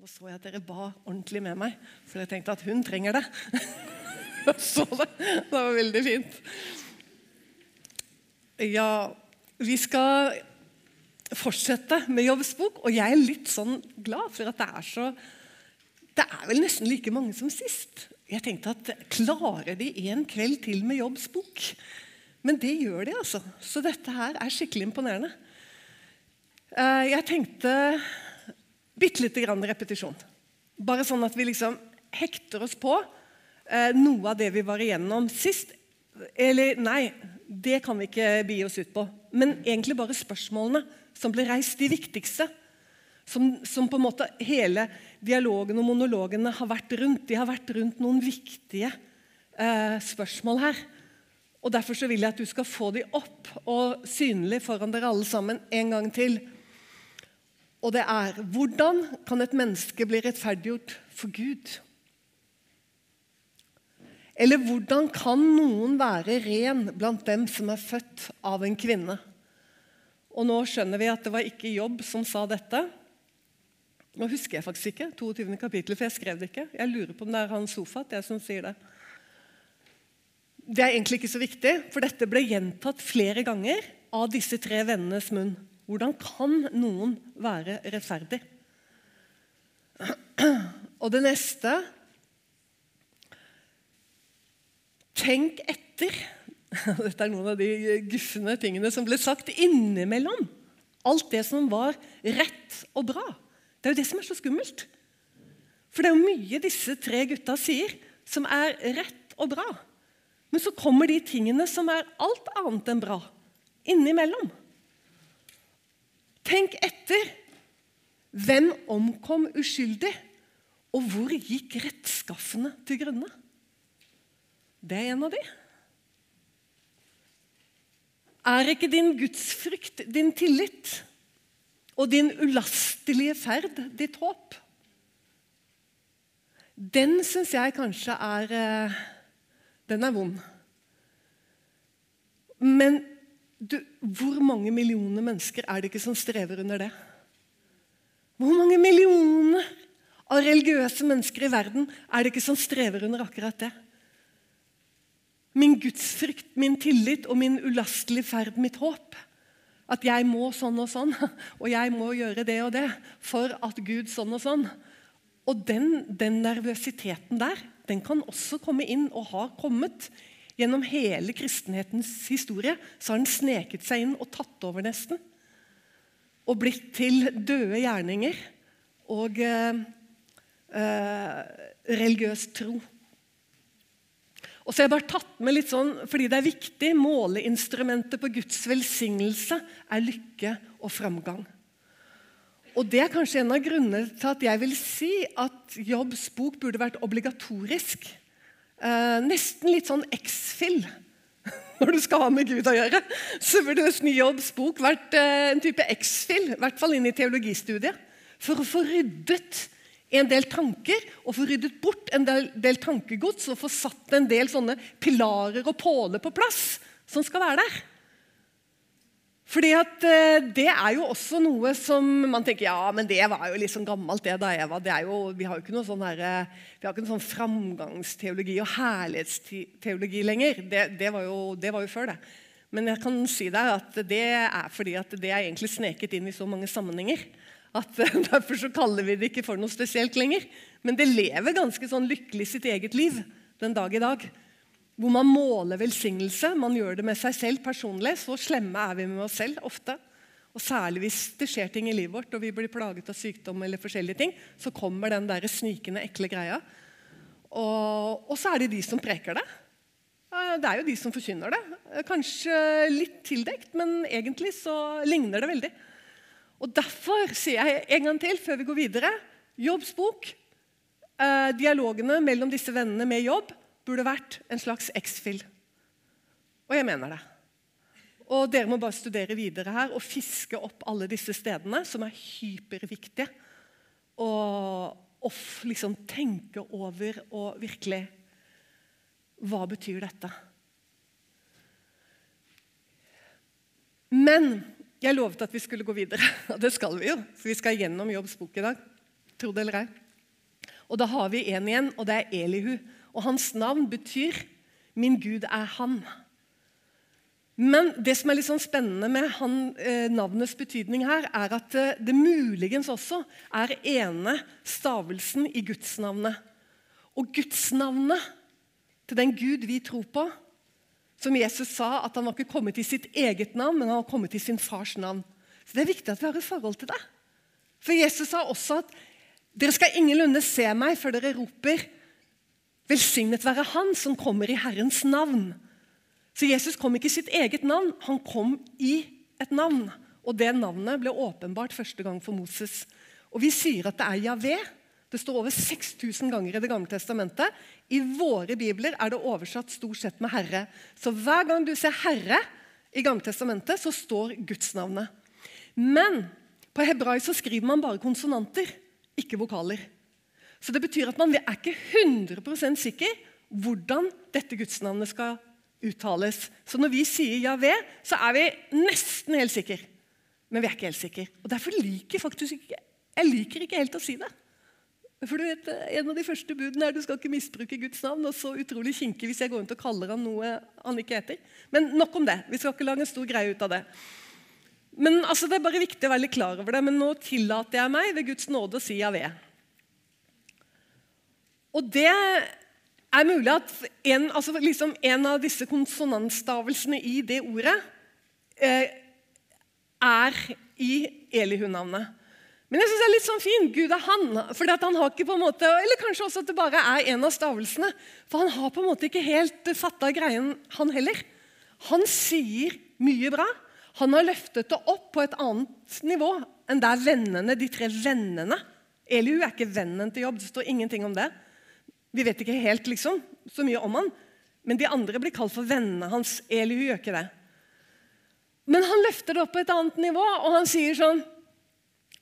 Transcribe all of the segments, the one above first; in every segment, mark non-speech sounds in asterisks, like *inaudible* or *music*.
Nå så jeg at dere ba ordentlig med meg, for jeg tenkte at hun trenger det. *laughs* så det. Det var veldig fint. Ja, vi skal fortsette med jobbsbok, og jeg er litt sånn glad for at det er så Det er vel nesten like mange som sist. Jeg tenkte at klarer de en kveld til med jobbsbok? Men det gjør de, altså. Så dette her er skikkelig imponerende. Eh, jeg tenkte bitte lite grann repetisjon. Bare sånn at vi liksom hekter oss på eh, noe av det vi var igjennom sist. Eller nei, det kan vi ikke bi oss ut på. Men egentlig bare spørsmålene som ble reist, de viktigste. Som, som, på en måte hele dialogen og monologene har vært rundt. De har vært rundt noen viktige eh, spørsmål her. Og Derfor så vil jeg at du skal få de opp og synlig foran dere alle sammen en gang til. Og det er hvordan kan et menneske bli rettferdiggjort for Gud? Eller hvordan kan noen være ren blant dem som er født av en kvinne? Og nå skjønner vi at det var ikke Jobb som sa dette. Nå husker jeg faktisk ikke 22. kapittel, for jeg skrev det ikke. Jeg lurer på om det er han Sofat jeg som sier det. Det er egentlig ikke så viktig, for dette ble gjentatt flere ganger av disse tre vennenes munn. Hvordan kan noen være rettferdig? Og det neste Tenk etter. Dette er noen av de gufne tingene som ble sagt innimellom. Alt det som var rett og bra. Det er jo det som er så skummelt. For det er jo mye disse tre gutta sier, som er rett og bra. Men så kommer de tingene som er alt annet enn bra, innimellom. Tenk etter. Hvem omkom uskyldig? Og hvor gikk rettskaffene til grunne? Det er en av de. Er ikke din gudsfrykt din tillit og din ulastelige ferd ditt håp? Den syns jeg kanskje er eh, den er vond. Men du, hvor mange millioner mennesker er det ikke som strever under det? Hvor mange millioner av religiøse mennesker i verden er det ikke som strever under akkurat det? Min gudsfrykt, min tillit og min ulastelige ferd, mitt håp. At jeg må sånn og sånn, og jeg må gjøre det og det for at Gud sånn og sånn. Og den, den nervøsiteten der, den kan også komme inn, og har kommet. Gjennom hele kristenhetens historie så har den sneket seg inn og tatt over nesten. Og blitt til døde gjerninger og eh, eh, religiøs tro. Og så har jeg bare tatt med litt sånn, fordi det er viktig, Måleinstrumentet på Guds velsignelse er lykke og framgang. Og Det er kanskje en av grunnene til at jeg vil si at Jobbs bok burde vært obligatorisk. Eh, nesten litt sånn X-fill *laughs* når du skal ha med Gud å gjøre. Så burde nesten Jobbs bok vært eh, en type X-fill, i hvert fall inn i teologistudiet. For å få ryddet en del tanker og få ryddet bort en del, del tankegods og få satt en del sånne pilarer og påler på plass som skal være der. Fordi at eh, Det er jo også noe som man tenker ja, men det var jo liksom gammelt det da jeg var. Det jo, vi har jo ikke noe sånn, her, vi har ikke noe sånn framgangsteologi og herlighetsteologi lenger. Det, det, var jo, det, var jo, før, det. Men jeg kan si deg at det er fordi at det er egentlig sneket inn i så mange sammenhenger. at *laughs* Derfor så kaller vi det ikke for noe spesielt lenger. Men det lever ganske sånn lykkelig sitt eget liv den dag i dag hvor man måler velsignelse. Man gjør det med seg selv personlig. Så slemme er vi med oss selv ofte. Og Særlig hvis det skjer ting i livet vårt og vi blir plaget av sykdom, eller forskjellige ting, så kommer den der snikende, ekle greia. Og, og så er det de som preker det. Det er jo de som forkynner det. Kanskje litt tildekt, men egentlig så ligner det veldig. Og Derfor sier jeg en gang til før vi går videre Jobbs bok. Eh, dialogene mellom disse vennene med jobb burde vært en slags X-fill. Og jeg mener det. Og Dere må bare studere videre her og fiske opp alle disse stedene, som er hyperviktige. Og, og liksom tenke over og virkelig Hva betyr dette? Men jeg lovet at vi skulle gå videre, *laughs* og det skal vi jo. For vi skal gjennom Jobbs bok i dag. tro det eller ei. Og da har vi en igjen, og det er Elihu. Og hans navn betyr 'Min Gud er han'. Men det som er litt sånn spennende med han, eh, navnets betydning her, er at eh, det muligens også er ene stavelsen i gudsnavnet. Og gudsnavnet til den Gud vi tror på, som Jesus sa at han var ikke kommet i sitt eget navn, men han var kommet i sin fars navn. Så Det er viktig at vi har et forhold til det. For Jesus sa også at dere skal ingenlunde se meg før dere roper Velsignet være Han som kommer i Herrens navn. Så Jesus kom ikke i sitt eget navn, han kom i et navn. Og det navnet ble åpenbart første gang for Moses. Og vi sier at det er Javé. Det står over 6000 ganger i Det gamle testamentet. I våre bibler er det oversatt stort sett med 'Herre'. Så hver gang du ser 'Herre' i Gamle testamentet, så står gudsnavnet. Men på hebraisk så skriver man bare konsonanter, ikke vokaler. Så det betyr at man er ikke 100% sikker hvordan dette gudsnavnet skal uttales. Så når vi sier Javé, så er vi nesten helt sikre. Men vi er ikke helt sikre. Og Derfor liker jeg faktisk ikke jeg liker ikke helt å si det. For du vet, En av de første budene er du skal ikke misbruke Guds navn. og så utrolig kinkig hvis jeg går rundt og kaller han noe han ikke heter. Men nok om det. Vi skal ikke lage en stor greie ut av det. Men altså, Det er bare viktig å være litt klar over det. Men nå tillater jeg meg ved Guds nåde å si Javé. Og det er mulig at en, altså liksom en av disse konsonantstavelsene i det ordet eh, er i Elihu-navnet. Men jeg synes det er litt sånn fin. Gud er han. Fordi han har ikke på en måte, Eller kanskje også at det bare er en av stavelsene. For han har på en måte ikke helt fatta greien, han heller. Han sier mye bra. Han har løftet det opp på et annet nivå enn der vennene, de tre vennene Elihu er ikke vennen til jobb. Det står ingenting om det. Vi vet ikke helt liksom, så mye om han, men de andre blir kalt for vennene hans. Elihu gjør ikke det. Men han løfter det opp på et annet nivå, og han sier sånn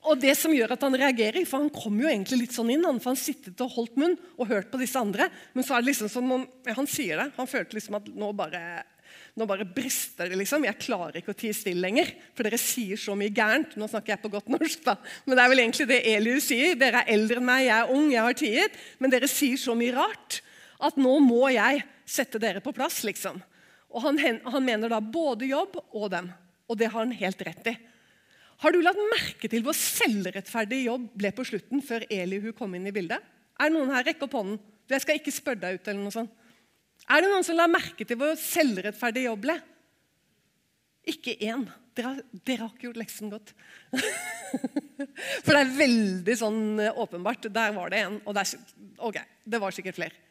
Og det som gjør at han reagerer, for han kom jo egentlig litt sånn inn, han, for han sittet og holdt munn og hørt på disse andre, men så er det liksom som om ja, Han sier det. Han følte liksom at nå bare nå bare brister det, liksom. Jeg klarer ikke å tie stille lenger, for dere sier så mye gærent. Nå snakker jeg på godt norsk, da. Men det er vel egentlig det Eliu sier. Dere er eldre enn meg, jeg er ung, jeg har tiet. Men dere sier så mye rart at nå må jeg sette dere på plass, liksom. Og han, han mener da både jobb og dem. Og det har han helt rett i. Har du lagt merke til hvor selvrettferdig jobb ble på slutten, før Elihu kom inn i bildet? Er det noen her? Rekk opp hånden. Jeg skal ikke spørre deg ut. eller noe sånt. Er det noen som la merke til hvor selvrettferdig jobb ble? Ikke én. Dere, dere, har ikke gjort leksen godt. *laughs* For det er veldig sånn eh, åpenbart. Der var det en. Og ok, det var sikkert flere.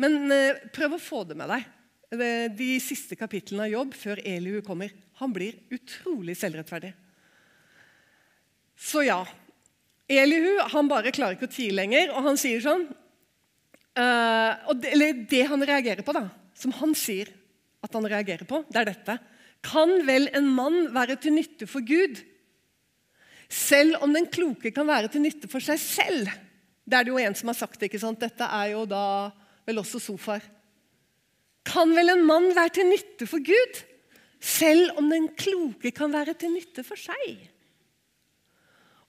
Men uh, prøv å få det med deg. De siste kapitlene av jobb før Elihu kommer. Han blir utrolig selvrettferdig. Så ja. Elihu han bare klarer ikke å tie lenger, og han sier sånn Uh, det, eller det han reagerer på, da, som han sier at han reagerer på, det er dette. Kan vel en mann være til nytte for Gud, selv om den kloke kan være til nytte for seg selv? Det er det jo en som har sagt. ikke sant? Dette er jo da vel også sofaer. Kan vel en mann være til nytte for Gud, selv om den kloke kan være til nytte for seg?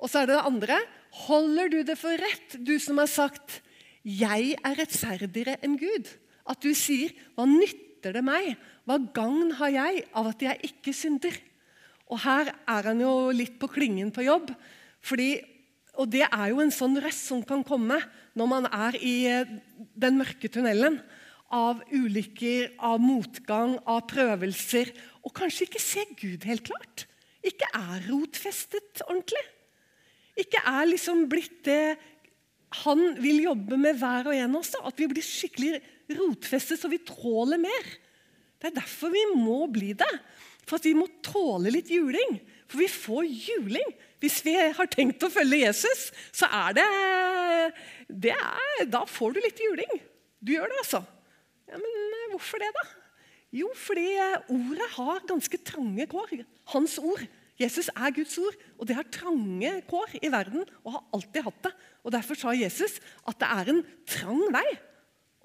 Og så er det det andre. Holder du det for rett, du som har sagt 'Jeg er rettferdigere enn Gud'. At du sier 'Hva nytter det meg? Hva gagn har jeg av at jeg ikke synder?' Og Her er han jo litt på klingen på jobb. Fordi, og det er jo en sånn røst som kan komme når man er i eh, den mørke tunnelen. Av ulykker, av motgang, av prøvelser. Og kanskje ikke se Gud helt klart. Ikke er rotfestet ordentlig. Ikke er liksom blitt det han vil jobbe med hver og en av oss. At vi blir skikkelig rotfestet så vi tåler mer. Det er derfor vi må bli det. For at vi må tåle litt juling. For vi får juling. Hvis vi har tenkt å følge Jesus, så er det, det er, Da får du litt juling. Du gjør det, altså. Ja, Men eh, hvorfor det, da? Jo, fordi eh, ordet har ganske trange kår. Hans ord. Jesus er Guds ord, og det har trange kår i verden og har alltid hatt det. Og Derfor sa Jesus at det er en trang vei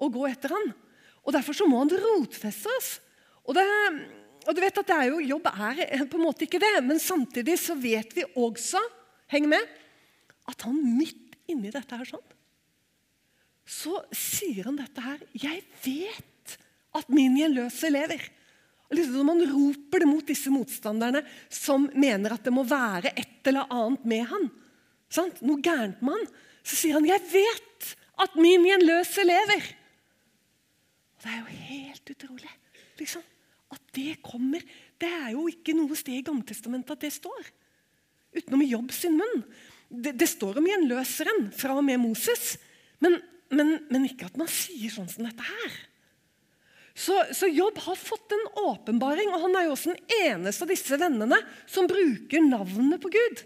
å gå etter han. Og Derfor så må han rotfeste oss. Og, det, og du vet at det er jo, Jobb er på en måte ikke det, men samtidig så vet vi også heng med, at han midt inni dette her sånn, så sier han dette her Jeg vet at min gjenløse lever. Liksom Man roper det mot disse motstanderne som mener at det må være et eller annet med han. Sant? Noe gærent med han. Så sier han, 'Jeg vet at min gjenløse lever'. Og Det er jo helt utrolig liksom, at det kommer. Det er jo ikke noe sted i Gammeltestamentet at det står. Utenom i Jobb sin munn. Det, det står om gjenløseren fra og med Moses, men, men, men ikke at man sier sånn som dette her. Så, så, Jobb har fått en åpenbaring, og han er jo også den eneste av disse vennene som bruker navnet på Gud.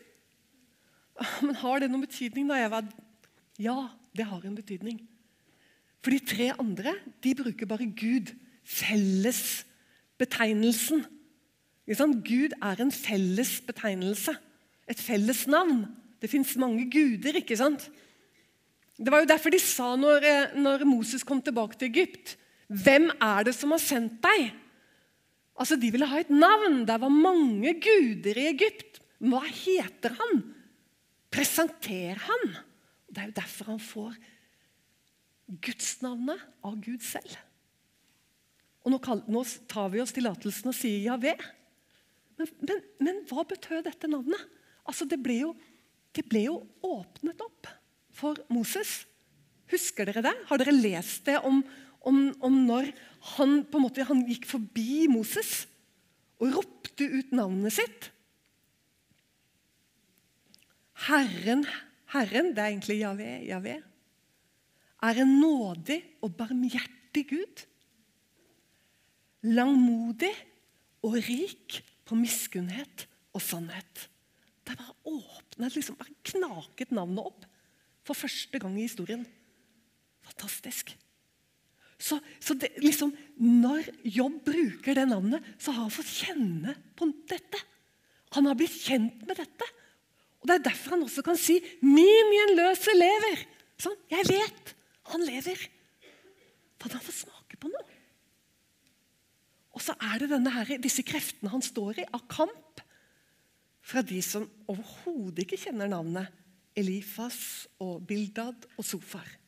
Men har det noen betydning? da jeg. Ja, det har en betydning. For de tre andre de bruker bare Gud, fellesbetegnelsen. Gud er en felles betegnelse, et felles navn. Det fins mange guder, ikke sant? Det var jo derfor de sa når, eh, når Moses kom tilbake til Egypt 'Hvem er det som har sendt deg?' Altså, De ville ha et navn. Det var mange guder i Egypt. Hva heter han? Presenter han. Det er jo derfor han får gudsnavnet av Gud selv. Og nå, tar vi oss tillatelsen og sier Javé. Men, men, men, hva betød dette navnet? Altså, det ble, jo, det ble jo åpnet opp for Moses. Husker dere det? Har dere lest det om, om, om når han, på en måte, han gikk forbi Moses og ropte ut navnet sitt. Herren, Herren, det er egentlig Javé, Javé, er en nådig og barmhjertig Gud. Langmodig og rik på miskunnhet og sannhet. Det bare åpnet, liksom bare knaket navnet opp for første gang i historien. Fantastisk. Så, så det, liksom, når Jobb bruker det navnet, så har han fått kjenne på dette. Han har blitt kjent med dette. Og Det er derfor han også kan si 'Min gjenløse lever'. Sånn, jeg vet han lever. For han får smake på noe. Og så er det her, disse kreftene han står i, av kamp fra de som overhodet ikke kjenner navnet Elifas og Bildad og Sofar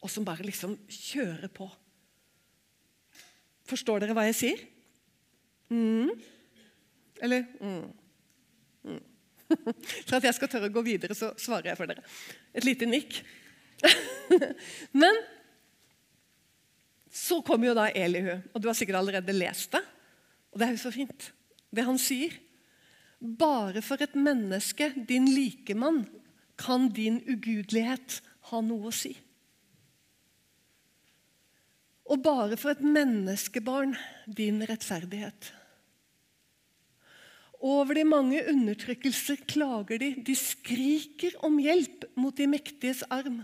og som bare liksom kjører på. Forstår dere hva jeg sier? Mm. Eller mm. Mm. *laughs* For at jeg skal tørre å gå videre, så svarer jeg for dere. Et lite nikk. *laughs* Men så kommer jo da Elihu, og du har sikkert allerede lest det. Og det er jo så fint, det han sier. Bare for et menneske, din likemann, kan din ugudelighet ha noe å si. Og bare for et menneskebarn din rettferdighet. Over de mange undertrykkelser klager de. De skriker om hjelp mot de mektiges arm.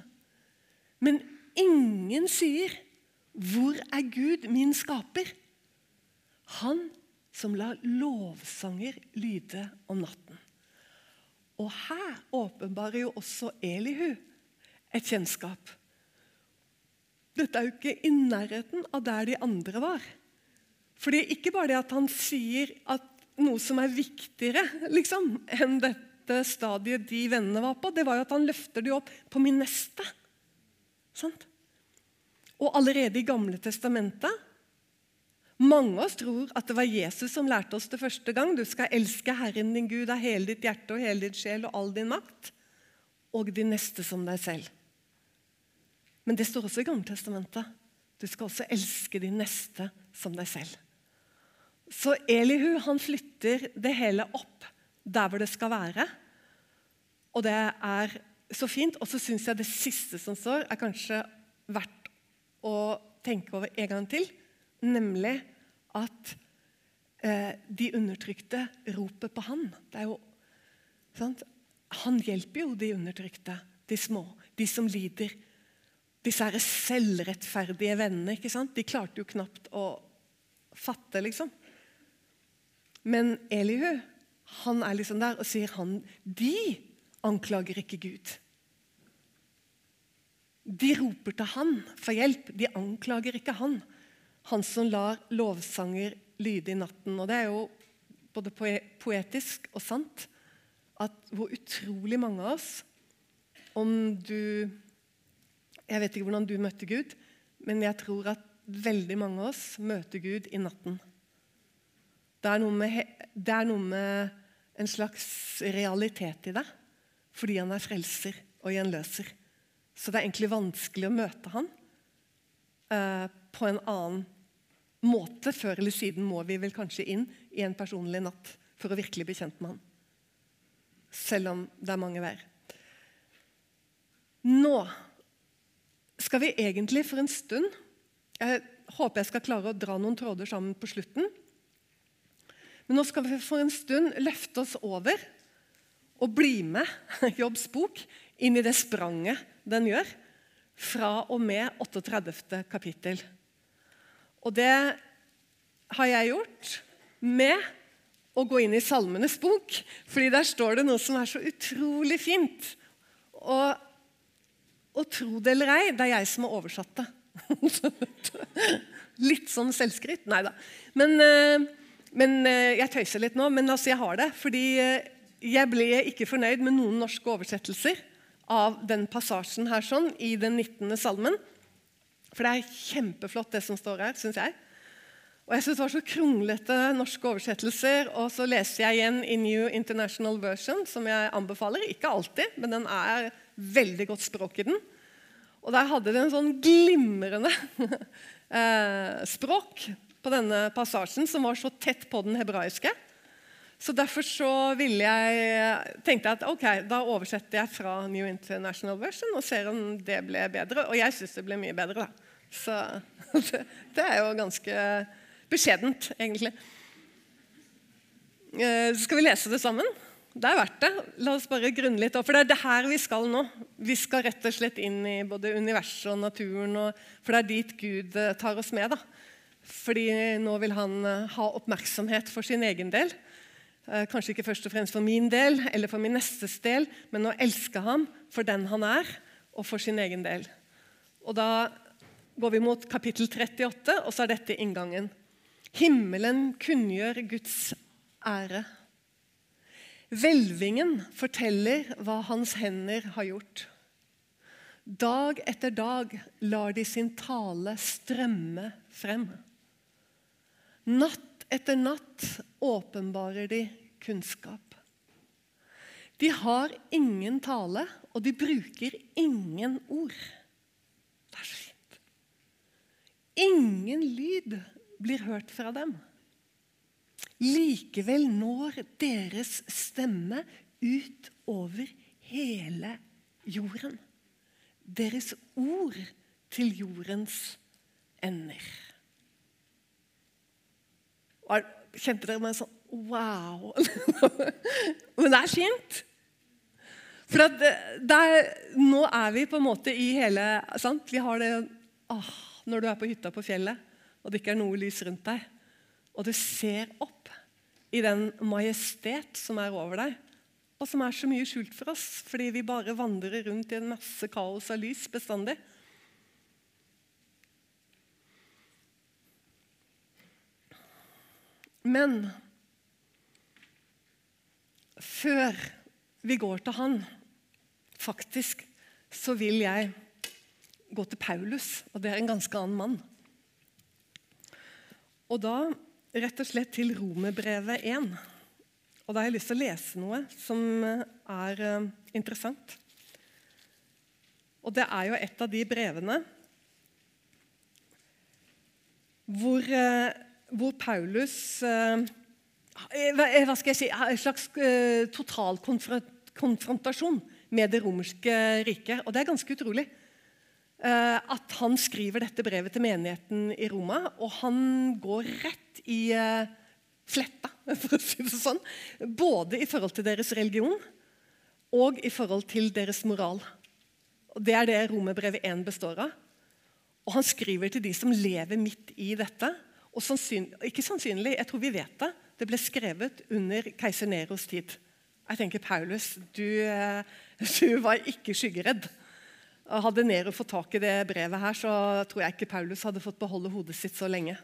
Men ingen sier, 'Hvor er Gud, min skaper?' Han som lar lovsanger lyde om natten. Og her åpenbarer jo også Elihu et kjennskap dette er jo ikke i nærheten av der de andre var. Fordi Ikke bare det at han sier at noe som er viktigere liksom, enn dette stadiet de vennene var på, det var jo at han løfter det opp på min neste. Sant? Og allerede i Gamle testamentet Mange av oss tror at det var Jesus som lærte oss det første gang. Du skal elske Herren din Gud av hele ditt hjerte og hele ditt sjel og all din makt. Og de neste som deg selv. Men det står også i Gammeltestamentet. Du skal også elske de neste som deg selv. Så Elihu han flytter det hele opp der hvor det skal være. Og det er så fint. Og så syns jeg det siste som står, er kanskje verdt å tenke over en gang til. Nemlig at eh, de undertrykte roper på han. Det er jo, sant? Han hjelper jo de undertrykte, de små, de som lider disse her selvrettferdige vennene. ikke sant? De klarte jo knapt å fatte, liksom. Men Elihu han er liksom der og sier han, de anklager ikke Gud. De roper til han for hjelp. De anklager ikke han. Han som lar lovsanger lyde i natten. Og Det er jo både poetisk og sant at hvor utrolig mange av oss om du Jeg vet ikke hvordan du møtte Gud, men jeg tror at veldig mange av oss møter Gud i natten. Det er noe med, det er noe med en slags realitet i det, fordi han er frelser og gjenløser. Så det er egentlig vanskelig å møte han eh, på en annen måte. Før eller siden må vi vel kanskje inn i en personlig natt for å virkelig bli kjent med han. Selv om det er mange veier. Nå skal vi egentlig for en stund Jeg håper jeg skal klare å dra noen tråder sammen på slutten. Men nå skal vi for en stund løfte oss over og bli med *laughs* Jobbs bok inn i det spranget den gjør, fra og med 38. kapittel. Og det har jeg gjort med å gå inn i Salmenes bok, fordi der står det noe som er så utrolig fint. Og, og tro det eller ei, det er jeg som har oversatt det. *laughs* litt sånn selvskryt? Nei da. Men, eh, men, eh, jeg tøyser litt nå. Men altså, jeg har det. Fordi eh, jeg ble ikke fornøyd med noen norske oversettelser av den passasjen her sånn, i den 19. salmen. For det er kjempeflott, det som står her, syns jeg. Og jeg synes Det var så kronglete norske oversettelser. Og så leser jeg igjen i New International Version, som jeg anbefaler. Ikke alltid, men den er veldig godt språk i den. Og der hadde de en sånn glimrende *laughs* eh, språk på denne passasjen, som var så tett på den hebraiske. Så Derfor så jeg, tenkte jeg at ok, da oversetter jeg fra New International Version og ser om det ble bedre. Og jeg syns det ble mye bedre, da. Så *laughs* det, det er jo ganske Beskjedent, egentlig. Eh, skal vi lese det sammen? Det er verdt det. La oss bare grunne litt opp. For det er det her vi skal nå. Vi skal rett og slett inn i både universet og naturen. Og, for det er dit Gud eh, tar oss med. da. Fordi nå vil han eh, ha oppmerksomhet for sin egen del. Kanskje ikke først og fremst for min del eller for min nestes del, men å elske ham for den han er, og for sin egen del. Og Da går vi mot kapittel 38, og så er dette inngangen. Himmelen kunngjør Guds ære. Hvelvingen forteller hva hans hender har gjort. Dag etter dag lar de sin tale strømme frem. Natt etter natt åpenbarer de kunnskap. De har ingen tale, og de bruker ingen ord. Det er så fint. Ingen lyd blir hørt fra dem. Likevel når deres stemme ut over hele jorden. Deres ord til jordens ender. Kjente dere meg sånn Wow! *laughs* Men det er fint. For at det er, nå er vi på en måte i hele sant? Vi har det åh, Når du er på hytta på fjellet, og det ikke er noe lys rundt deg. Og du ser opp i den majestet som er over deg, og som er så mye skjult for oss fordi vi bare vandrer rundt i en masse kaos av lys bestandig. Men før vi går til han, faktisk, så vil jeg gå til Paulus, og det er en ganske annen mann. Og da rett og slett til Romerbrevet 1. Og da har jeg lyst til å lese noe som er uh, interessant. Og det er jo et av de brevene hvor, uh, hvor Paulus uh, Hva skal jeg si En slags totalkonfrontasjon med det romerske riket. Og det er ganske utrolig. Eh, at han skriver dette brevet til menigheten i Roma, og han går rett i eh, fletta, *laughs* for å si det sånn. Både i forhold til deres religion og i forhold til deres moral. Og Det er det Romerbrevet 1 består av. Og Han skriver til de som lever midt i dette. Og sannsynlig, ikke sannsynlig, jeg tror vi vet det. Det ble skrevet under keiser Neros tid. Jeg tenker, Paulus, du, eh, *laughs* du var ikke skyggeredd. Hadde Nero fått tak i det brevet, her, så tror jeg ikke Paulus hadde fått beholde hodet sitt så lenge.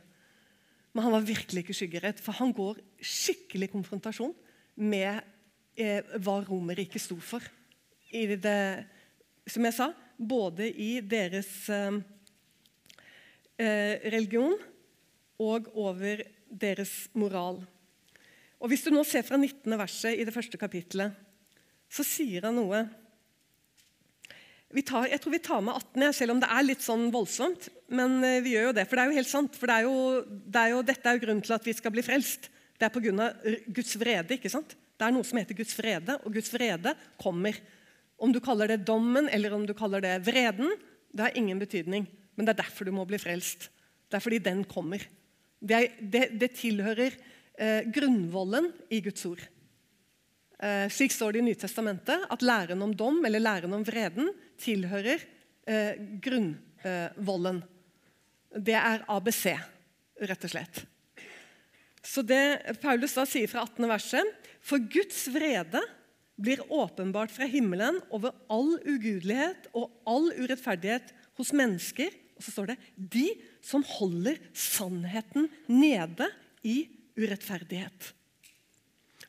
Men han var virkelig ikke skyggeredd, for han går skikkelig konfrontasjon med eh, hva Romerriket sto for i det som jeg sa, både i deres eh, eh, religion og over deres moral. Og Hvis du nå ser fra 19. verset i det første kapittelet, så sier han noe tar, Jeg tror vi tar med 18, selv om det er litt sånn voldsomt. Men eh, vi gjør jo det, for det er jo helt sant. For det er jo, det er jo, dette er jo grunnen til at vi skal bli frelst. Det er pga. Guds vrede. ikke sant? Det er noe som heter Guds vrede, og Guds vrede kommer. Om du kaller det dommen eller om du kaller det vreden, det har ingen betydning. Men det er derfor du må bli frelst. Det er fordi den kommer. Det, er, det, det tilhører eh, grunnvollen i Guds ord. Eh, slik står det i Nytestamentet at læren om dom eller læren om vreden tilhører eh, grunnvollen. det er ABC, rett og slett. Så det Paulus da sier fra 18. verset For Guds vrede blir åpenbart fra himmelen over all ugudelighet og all urettferdighet hos mennesker. Og så står det de som holder sannheten nede i urettferdighet.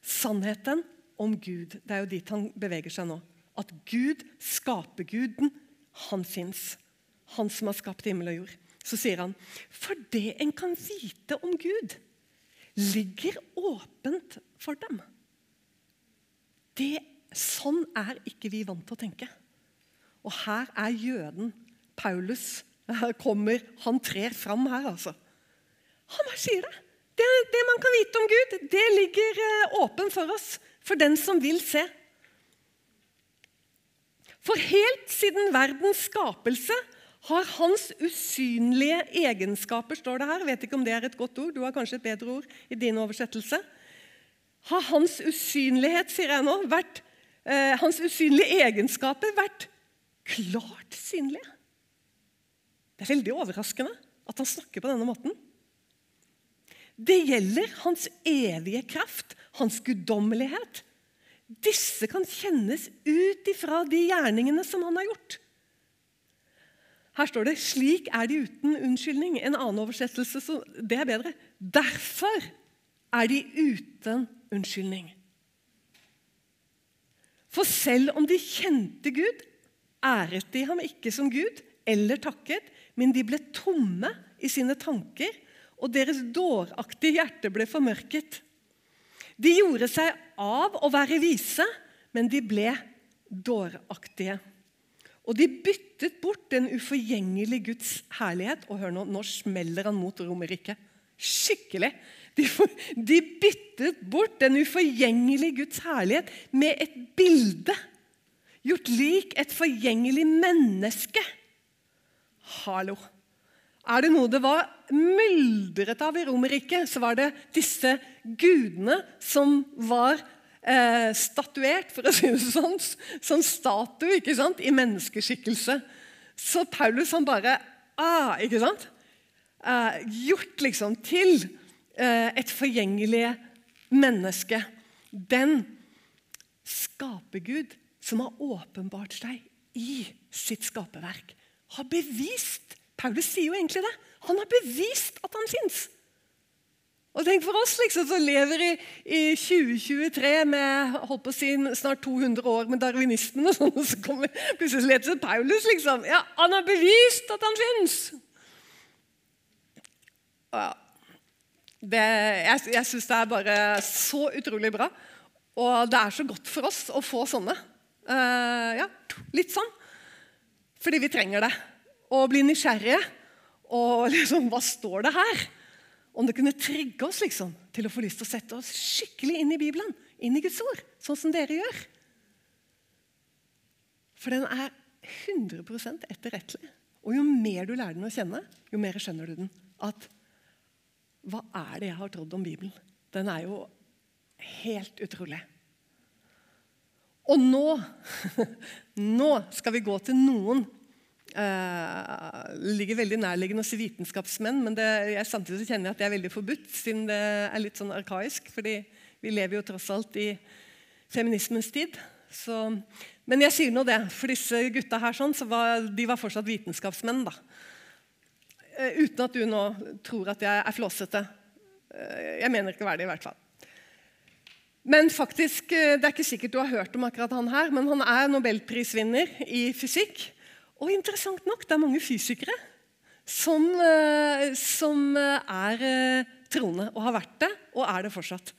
Sannheten om Gud. Det er jo dit han beveger seg nå. At Gud, skaperguden, han fins. Han som har skapt himmel og jord. Så sier han, for det en kan vite om Gud, ligger åpent for dem. Det, sånn er ikke vi vant til å tenke. Og her er jøden Paulus her kommer, Han trer fram her, altså. Han bare sier det. det. det. man kan vite om Gud, det ligger eh, åpen for oss. For den som vil se. For helt siden verdens skapelse har hans usynlige egenskaper står det her. Vet ikke om det er et godt ord. Du har kanskje et bedre ord i din oversettelse. Har hans usynlighet, sier jeg nå, vært, eh, hans usynlige egenskaper vært klart synlige? Det er veldig overraskende at han snakker på denne måten. Det gjelder hans evige kraft, hans guddommelighet. Disse kan kjennes ut ifra de gjerningene som han har gjort. Her står det 'slik er de uten unnskyldning'. En annen oversettelse så det er bedre. Derfor er de uten unnskyldning. For selv om de kjente Gud, æret de ham ikke som Gud eller takket, men de ble tomme i sine tanker, og deres dåraktige hjerte ble formørket. De gjorde seg av å være vise, men de ble dåraktige. Og de byttet bort den uforgjengelige Guds herlighet. Og hør nå, nå smeller han mot Romerriket. Skikkelig. De, de, byttet bort den uforgjengelige Guds herlighet med et bilde. Gjort lik et forgjengelig menneske. Hallo. Er det noe det var myldret av i Romerriket, så var det disse gudene som var eh, statuert, for å si det sånn, som statue ikke sant? i menneskeskikkelse. Så Paulus han bare ah, ikke sant? Eh, gjort liksom til eh, et forgjengelig menneske. Den skapergud som har åpenbart seg i sitt skaperverk, har bevist Paulus sier jo egentlig det. Han har bevist at han fins. Og tenk for oss liksom, som lever i, i 2023 med holdt på å si, snart 200 år med darwinisten, og sånn, og så kommer plutselig leser Paulus. liksom. Ja, Han har bevist at han fins! Det, jeg jeg syns det er bare så utrolig bra. Og det er så godt for oss å få sånne. Uh, ja, litt sånn. Fordi vi trenger det. Og bli nysgjerrige. Og *laughs* liksom, hva står det her? Om det kunne trigge oss liksom, til å få lyst til å sette oss skikkelig inn i Bibelen, inn i Guds ord, sånn som dere gjør. For den er 100% etterrettelig. Og jo mer du lærer den å kjenne, jo mer skjønner du den. At hva er det jeg har trodd om Bibelen? Den er jo helt utrolig. Og nå, *laughs* nå skal vi gå til noen Uh, ligger veldig nærliggende å si vitenskapsmenn, men det, jeg, samtidig kjenner jeg at det er veldig forbudt, siden det er litt sånn arkaisk. fordi vi lever jo tross alt i feminismens tid. Så, men jeg sier nå det, for disse gutta her sånn, så var, de var fortsatt vitenskapsmenn. da. Uh, uten at du nå tror at jeg er flåsete. Uh, jeg mener ikke å være det, i hvert fall. Men faktisk, Det er ikke sikkert du har hørt om akkurat han her, men han er nobelprisvinner i fysikk. Og interessant nok, det er mange fysikere som, eh, som eh, er troende, og har vært det, og er det fortsatt.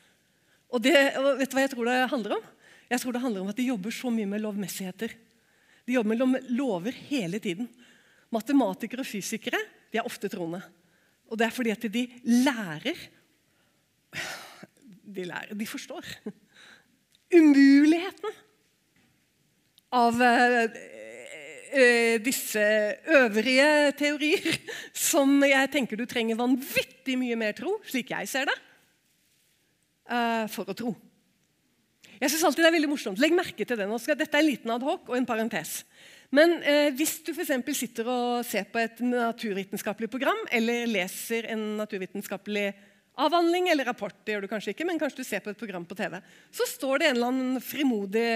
Og, det, og vet du hva jeg tror det handler om? Jeg tror det handler om at De jobber så mye med lovmessigheter. De jobber med lover hele tiden. Matematikere og fysikere de er ofte troende. Og det er fordi at de lærer de lærer, de forstår. Umuligheten av eh, disse øvrige teorier, *laughs* som jeg tenker du trenger vanvittig mye mer tro, slik jeg ser det, eh, for å tro. Jeg synes alltid det er veldig morsomt. Legg merke til det. Nå skal, dette er en liten adhoc og en parentes. Men eh, hvis du for sitter og ser på et naturvitenskapelig program eller leser en naturvitenskapelig avhandling eller rapport, det gjør du kanskje ikke, men kanskje du ser på et program på TV, så står det en eller annen frimodig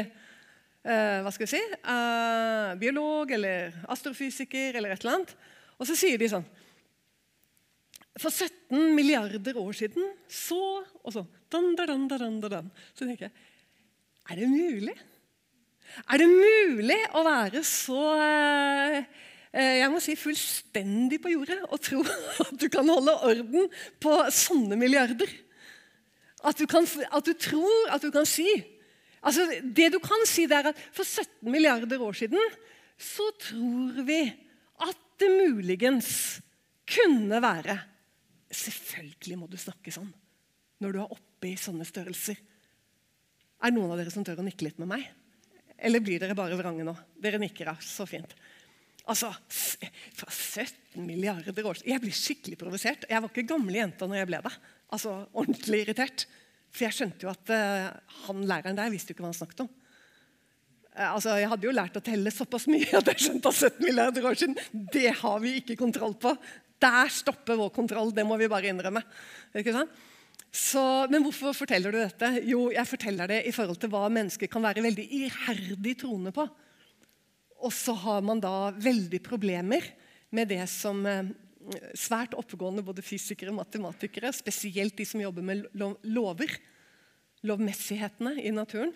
eh, hva skal jeg si, eh, biolog eller astrofysiker eller et eller annet, og så sier de sånn For 17 milliarder år siden så Og så dan, dan, dan, dan, Så tenker jeg Er det mulig? Er det mulig å være så eh, Eh, jeg må si fullstendig på jordet og tro *laughs* at du kan holde orden på sånne milliarder. At du, kan, at du tror at du kan si altså Det du kan si, det er at for 17 milliarder år siden så tror vi at det muligens kunne være Selvfølgelig må du snakke sånn når du er oppe i sånne størrelser. Er det noen av dere som tør å nikke litt med meg? Eller blir dere bare vrange nå? Dere nikker, ja. Så fint. Altså, Fra 17 milliarder år Jeg blir skikkelig provosert. Jeg var ikke gamle jenta når jeg ble det. Altså, Ordentlig irritert. For jeg skjønte jo at uh, han læreren der visste jo ikke hva han snakket om. Uh, altså, Jeg hadde jo lært å telle såpass mye *laughs* at jeg skjønte at 17 milliarder år siden det har vi ikke kontroll på. Der stopper vår kontroll. Det må vi bare innrømme. Ikke sant? Så, men hvorfor forteller du dette? Jo, jeg forteller det i forhold til hva mennesker kan være veldig iherdig troende på. Og så har man da veldig problemer med det som eh, svært oppegående både fysikere og matematikere, spesielt de som jobber med lover, lovmessighetene i naturen,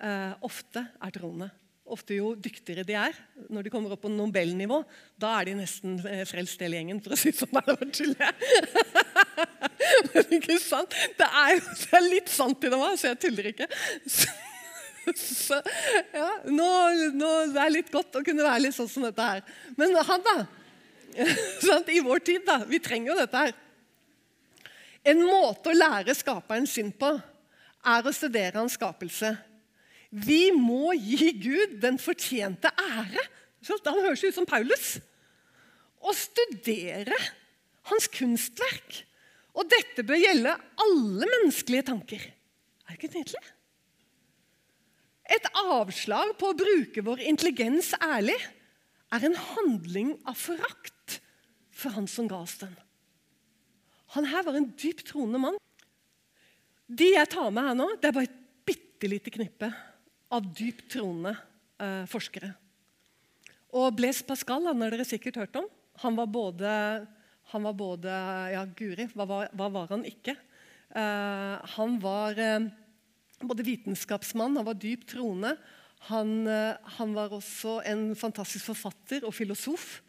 eh, ofte er troende. Ofte jo dyktigere de er, når de kommer opp på Nobel-nivå, da er de nesten eh, frelst hele gjengen, for å si det sånn. *laughs* *laughs* Men ikke sant? Det er jo det er litt sant i det så jeg tuller ikke. *laughs* Så ja, nå, nå, Det er litt godt å kunne være litt sånn som dette her. Men han, da? *laughs* I vår tid, da. Vi trenger jo dette her. En måte å lære skaperen sin på er å studere hans skapelse. Vi må gi Gud den fortjente ære. Han høres ut som Paulus. Å studere hans kunstverk. Og dette bør gjelde alle menneskelige tanker. Er det ikke nydelig? Et avslag på å bruke vår intelligens ærlig er en handling av forakt for han som ga oss den. Han her var en dypt troende mann. De jeg tar med her nå, det er bare et bitte lite knippe av dypt troende eh, forskere. Og Blaise Pascal han har dere sikkert hørt om. Han var både, han var både Ja, guri, hva var, hva var han ikke? Eh, han var eh, både vitenskapsmann, han var dypt troende. Han, eh, han, var også en fantastisk forfatter og filosof.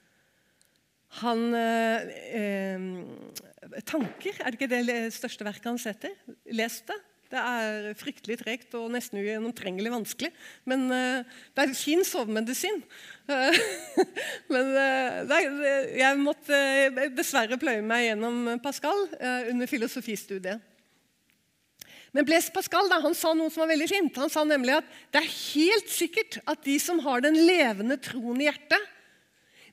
Han eh, eh, Tanker, er det ikke det største verket hans heter? Les det. Det er fryktelig tregt og nesten ugjennomtrengelig vanskelig. Men eh, det er fin sovemedisin. *laughs* men eh, jeg måtte eh, dessverre pløye meg gjennom Pascal under filosofistudiet. Men Blaise Pascal da, han sa noe som var veldig fint. Han sa nemlig at det er helt sikkert at de som har den levende troen i hjertet,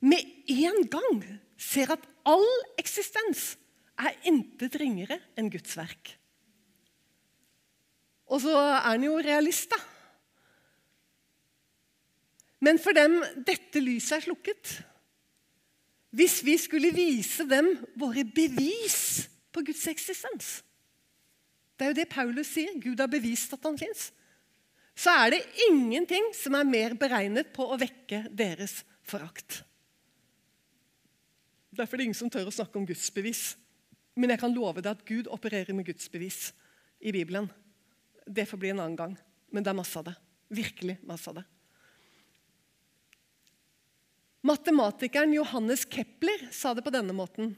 med en gang ser at all eksistens er intet ringere enn Guds verk. Og så er han jo realist, da. Men for dem dette lyset er slukket Hvis vi skulle vise dem våre bevis på Guds eksistens det er jo det Paulus sier. Gud har bevist at han fins. Så er det ingenting som er mer beregnet på å vekke deres forakt. Derfor er det ingen som tør å snakke om Guds bevis. Men jeg kan love deg at Gud opererer med Guds bevis i Bibelen. det får bli en annen gang. Men det er masse av det. Virkelig masse av det. Matematikeren Johannes Kepler sa det på denne måten.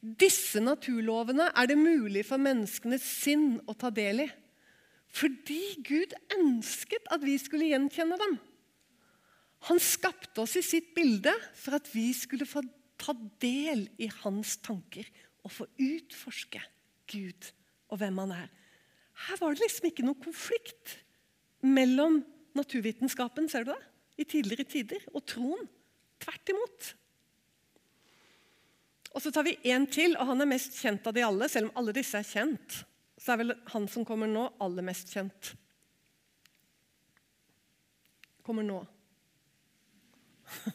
Disse naturlovene er det mulig for menneskenes sinn å ta del i. Fordi Gud ønsket at vi skulle gjenkjenne dem. Han skapte oss i sitt bilde for at vi skulle få ta del i hans tanker og få utforske Gud og hvem han er. Her var det liksom ikke noen konflikt mellom naturvitenskapen ser du det, i tidligere tider og troen. Tvert imot. Og Så tar vi én til, og han er mest kjent av de alle. Selv om alle disse er kjent, så er vel han som kommer nå, aller mest kjent. Kommer nå. *laughs*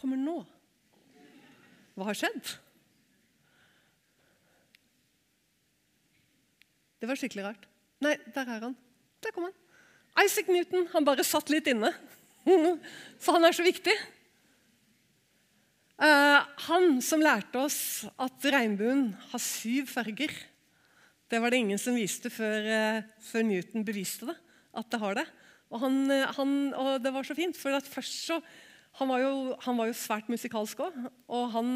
Kommer nå. Hva har skjedd? Det var skikkelig rart. Nei, der er han. Der kom han. Isaac Newton. Han bare satt litt inne. *laughs* For han er så viktig. Uh, han som lærte oss at regnbuen har syv farger. Det var det ingen som viste før, uh, før Newton beviste det. At det har det. Og, han, uh, han, og det var så fint, for først så han var, jo, han var jo svært musikalsk òg. Og han,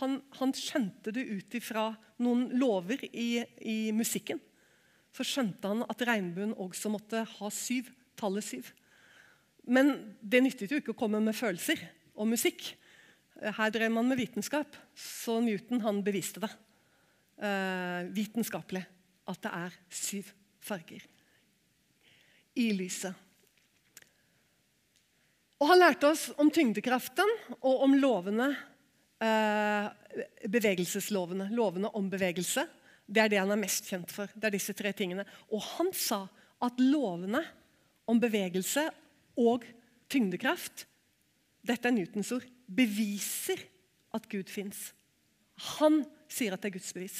han, han, skjønte det ut ifra noen lover i, i musikken så skjønte han at regnbuen også måtte ha syv. Tallet syv. Men det nyttet jo ikke å komme med følelser og musikk. Her drev man med vitenskap, så Newton han beviste det uh, vitenskapelig. At det er syv farger i lyset. Og Han lærte oss om tyngdekraften og om lovene, eh, bevegelseslovene. Lovene om bevegelse det er det han er mest kjent for. det er disse tre tingene. Og han sa at lovene om bevegelse og tyngdekraft dette er Newtons ord beviser at Gud fins. Han sier at det er Guds bevis.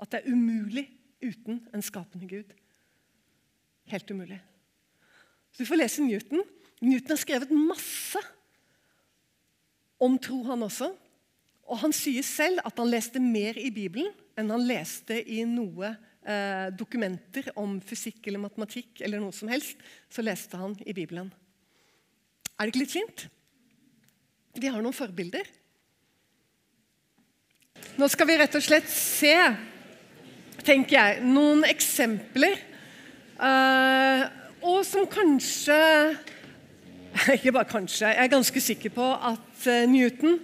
At det er umulig uten en skapende Gud. Helt umulig. Så Du får lese Newton. Newton har skrevet masse om tro, han også. Og Han sier selv at han leste mer i Bibelen enn han leste i noe eh, dokumenter om fysikk eller matematikk. eller noe som helst, Så leste han i Bibelen. Er det ikke litt fint? Vi har noen forbilder. Nå skal vi rett og slett se tenker jeg, noen eksempler. Eh, og som kanskje *laughs* Ikke bare kanskje. Jeg er ganske sikker på at eh, Newton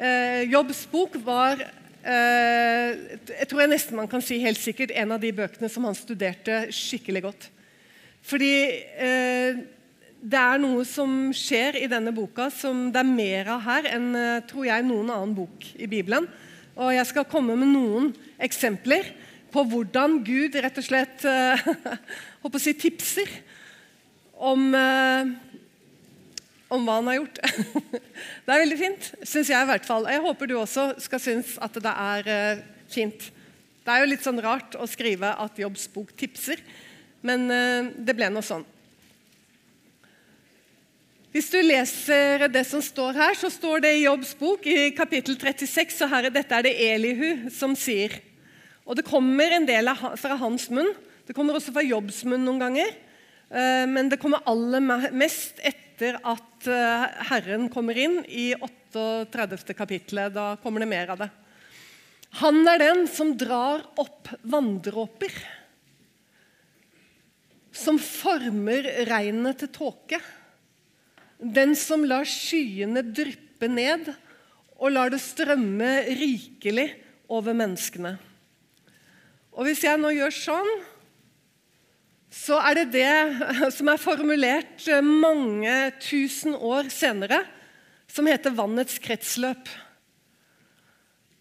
Eh, Jobbs bok var eh, jeg tror jeg nesten man kan si helt sikkert en av de bøkene som han studerte skikkelig godt. Fordi det er noe som skjer i denne boka som det er mer av her enn tror jeg, noen annen bok i Bibelen. Og Jeg skal komme med noen eksempler på hvordan Gud rett og slett eh, *laughs* å si, tipser om om hva han har gjort. *laughs* Det er veldig fint, syns jeg i hvert fall. Jeg håper du også skal synes at det er uh, fint. Det er jo litt sånn rart å skrive at Jobbs bok tipser, men uh, det ble nå sånn. Hvis du leser det som står her, så står det i Jobbs bok i kapittel 36, og her, dette er det Elihu som sier. Og det kommer en del fra hans munn. Det kommer også fra Jobbs munn noen ganger. Eh, men det kommer aller mest etter etter at eh, Herren kommer inn i 38. kapittelet. Da kommer det mer av det. Han er den som drar opp vanndråper. Som former regnet til tåke. Den som lar skyene dryppe ned og lar det strømme rikelig over menneskene. Og Hvis jeg nå gjør sånn så er det det som er formulert mange tusen år senere, som heter vannets kretsløp.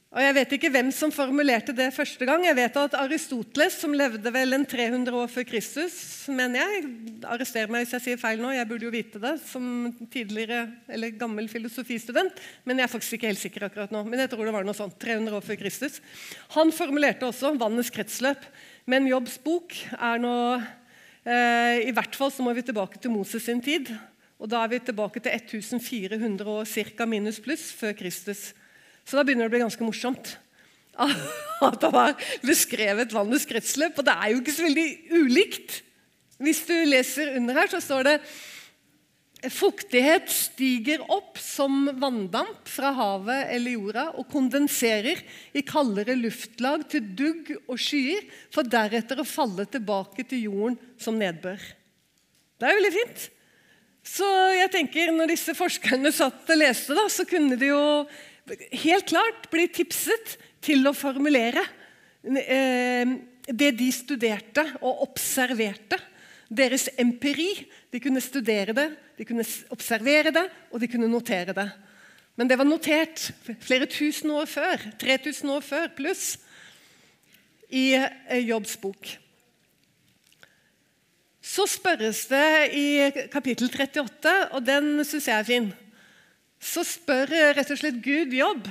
Og Jeg vet ikke hvem som formulerte det første gang. Jeg vet at Aristoteles, som levde vel en 300 år før Kristus, mener jeg Arrester meg hvis jeg sier feil nå, jeg burde jo vite det som tidligere, eller gammel filosofistudent, men jeg er faktisk ikke helt sikker akkurat nå. Men jeg tror det var noe sånt, 300 år før Kristus. Han formulerte også vannets kretsløp. Men Jobbs bok er nå Eh, I hvert fall så må vi tilbake til Moses sin tid. Og Da er vi tilbake til 1400 år cirka minus pluss før Kristus. Så da begynner det å bli ganske morsomt *laughs* at det har beskrevet vannets kretsløp. Og det er jo ikke så veldig ulikt Hvis du leser under her, så står det Fuktighet stiger opp som vanndamp fra havet eller jorda og kondenserer i kaldere luftlag til dugg og skyer, for deretter å falle tilbake til jorden som nedbør. Det er veldig fint. Så jeg tenker, når disse forskerne satt og leste, da, så kunne de jo helt klart bli tipset til å formulere eh, det de studerte og observerte deres empiri. De kunne studere det, de kunne observere det, og de kunne notere det. Men det var notert flere tusen år før, 3000 år før pluss, i eh, Jobbs bok. Så spørres det i kapittel 38, og den syns jeg er fin. Så spør rett og slett Gud Jobb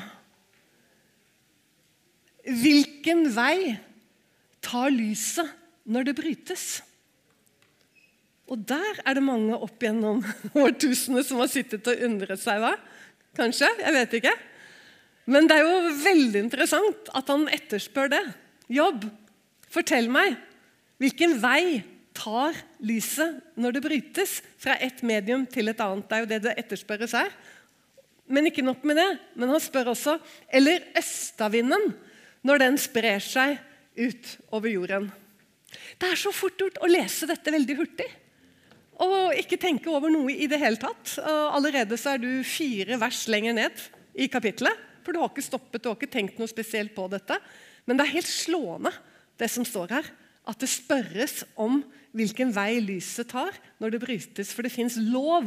Hvilken vei tar lyset når det brytes? Og der er det mange opp gjennom *laughs* årtusener som har sittet og undret seg. hva? Kanskje? Jeg vet ikke. Men det er jo veldig interessant at han etterspør det. Jobb, fortell meg. Hvilken vei tar lyset når det brytes fra et medium til et annet? Det er jo det det etterspørres her. Men ikke nok med det. Men han spør også eller østavinden når den sprer seg ut over jorden. Det er så fort gjort å lese dette veldig hurtig og ikke tenke over noe i det hele tatt. Og allerede så er du fire vers lenger ned i kapittelet. For du har ikke stoppet, ikke tenkt noe spesielt på dette. Men det er helt slående, det som står her. At det spørres om hvilken vei lyset tar når det brytes. For det fins lov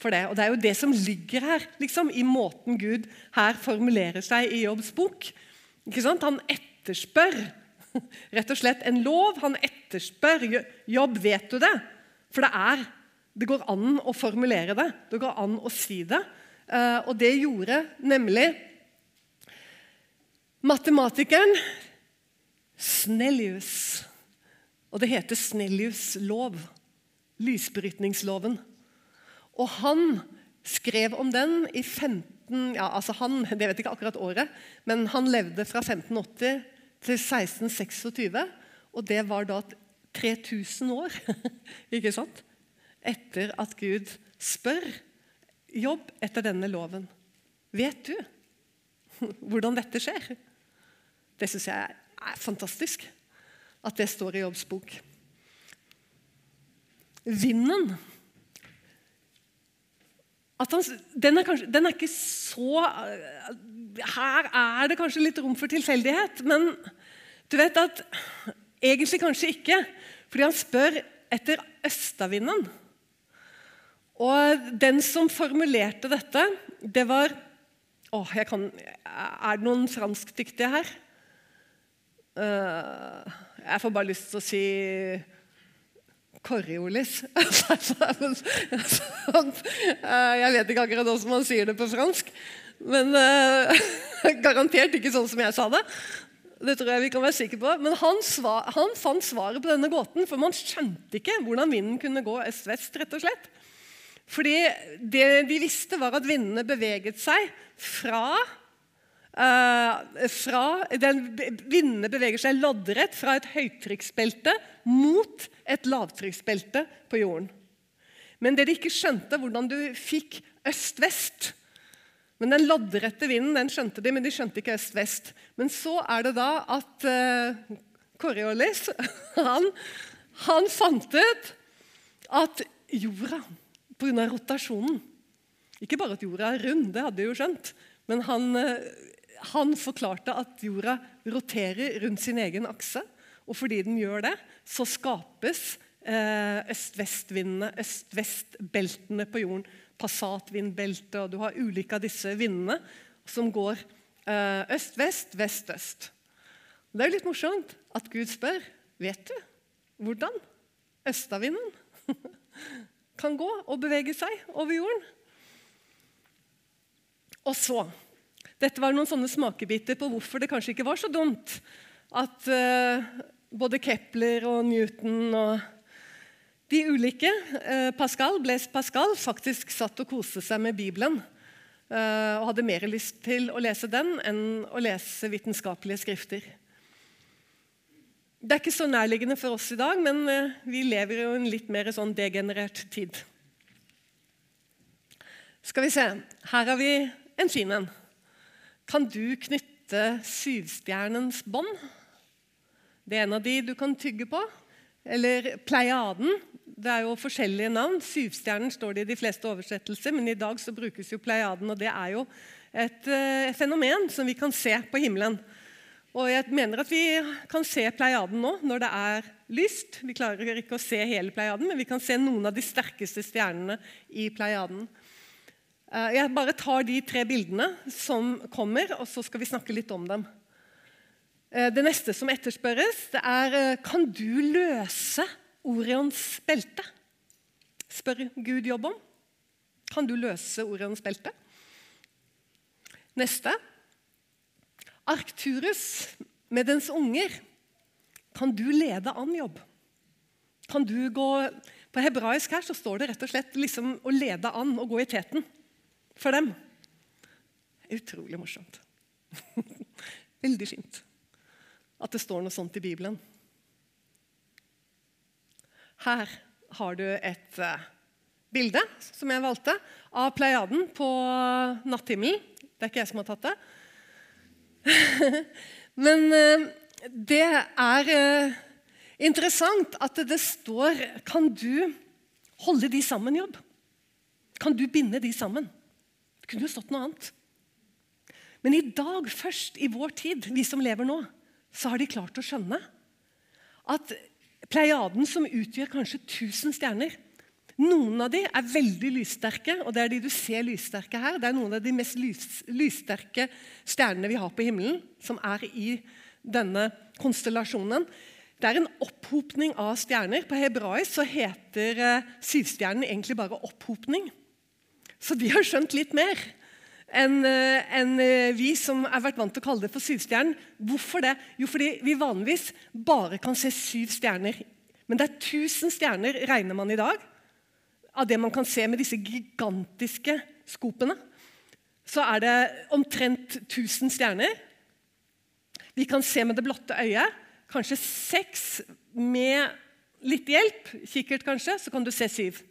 for det. Og det er jo det som ligger her, liksom, i måten Gud her formulerer seg i Jobbs bok. Han etterspør rett og slett en lov. Han etterspør jobb. Vet du det? For det er Det går an å formulere det. Det går an å si det. Eh, og det gjorde nemlig matematikeren Snellius. Og det heter Snellius' lov. Lysbrytningsloven. Og han skrev om den i 15 ja, altså han, Det vet jeg ikke akkurat året, men han levde fra 1580 til 1626. Og det var da 3000 år *laughs* ikke sant? etter at Gud spør jobb etter denne loven. Vet du *laughs* hvordan dette skjer? Det syns jeg er fantastisk at det står i Jobbs bok. Vinden han, den, er kanskje, den er ikke så Her er det kanskje litt rom for tilfeldighet, men du vet at egentlig kanskje ikke. Fordi han spør etter østavinden. Og den som formulerte dette, det var å, kan, Er det noen franskdyktige her? Uh, jeg får bare lyst til å si Coriolis. *laughs* Jeg vet ikke akkurat hvordan man sier det på fransk. Men uh, *laughs* garantert ikke sånn som jeg sa det. Det tror jeg vi kan være sikre på. Men han, svar, han, fant svaret på denne gåten, for man skjønte ikke hvordan vinden kunne gå øst-vest. rett og slett. Fordi det de visste, var at vindene beveget seg fra Uh, fra, den, Vindene beveger seg loddrett fra et høytrykksbelte mot et lavtrykksbelte på jorden. Men det de ikke skjønte, hvordan du fikk øst-vest men Den loddrette vinden den skjønte de, men de skjønte ikke øst-vest. Men så er det da at uh, Coriolis han, han fant ut at jorda, pga. rotasjonen Ikke bare at jorda er rund, det hadde de jo skjønt, men han, uh, han forklarte at jorda roterer rundt sin egen akse. Og fordi den gjør det, så skapes uh, øst-vest-vindene, øst-vest-beltene på jorden passatvindbelte, og du har ulike av disse vindene som går eh, øst-vest, vest-øst. Det er jo litt morsomt at Gud spør vet du hvordan østavinden *laughs* kan gå og bevege seg over jorden. Og så Dette var noen sånne smakebiter på hvorfor det kanskje ikke var så dumt at uh, både Kepler og Newton og de ulike, eh, Pascal, Blaise Pascal faktisk satt og koste seg med Bibelen. Eh, og hadde mer lyst til å lese den enn å lese vitenskapelige skrifter. Det er ikke så nærliggende for oss i dag, men eh, vi lever jo en litt mer sånn degenerert tid. Skal vi se Her har vi en fin en. Kan du knytte syvstjernens bånd? Det er en av de du kan tygge på. Eller Pleiaden. Det er jo forskjellige navn. Syvstjernen står det i de fleste oversettelser, men i dag så brukes jo Pleiaden, og det er jo et uh, fenomen som vi kan se på himmelen. Og jeg mener at vi kan se Pleiaden nå når det er lyst. Vi klarer ikke å se hele Pleiaden, men vi kan se noen av de sterkeste stjernene i Pleiaden. Uh, jeg bare tar de tre bildene som kommer, og så skal vi snakke litt om dem. Uh, det neste som etterspørres, det er kan du løse Orions belte? Spør Gud jobb om. Kan du løse Orions belte? Neste Arcturus med dens unger, kan du lede an jobb? Kan du gå På hebraisk her så står det rett og slett liksom å lede an og gå i teten for dem. Utrolig morsomt. *laughs* Veldig fint at det står noe sånt i Bibelen. Her har du et uh, bilde som jeg valgte, av Pleiaden på natthimmelen. Det er ikke jeg som har tatt det. *laughs* Men eh, det er eh, interessant at det står Kan du holde de sammen, jobb? Kan du binde de sammen? Det kunne jo stått noe annet. Men i dag, først i vår tid, vi som lever nå, så har de klart å skjønne at Pleiaden, som utgjør kanskje 1000 stjerner, noen av de er veldig lyssterke, og det er de du ser lyssterke her. Det er noen av de mest lys, lyssterke stjernene vi har på himmelen, som er i denne konstellasjonen. Det er en opphopning av stjerner. På hebraisk så heter uh, syvstjernen egentlig bare opphopning. Så de har skjønt litt mer enn en, uh, vi som har vært vant til å kalle det for syvstjernen. Hvorfor det? Jo, fordi vi vanligvis bare kan se syv stjerner. Men det er 1000 stjerner, regner man i dag av det man kan se med disse gigantiske skopene, så er det omtrent 1000 stjerner. Vi kan se med det blotte øyet. Kanskje seks med litt hjelp, kikkert kanskje, så kan du se syv.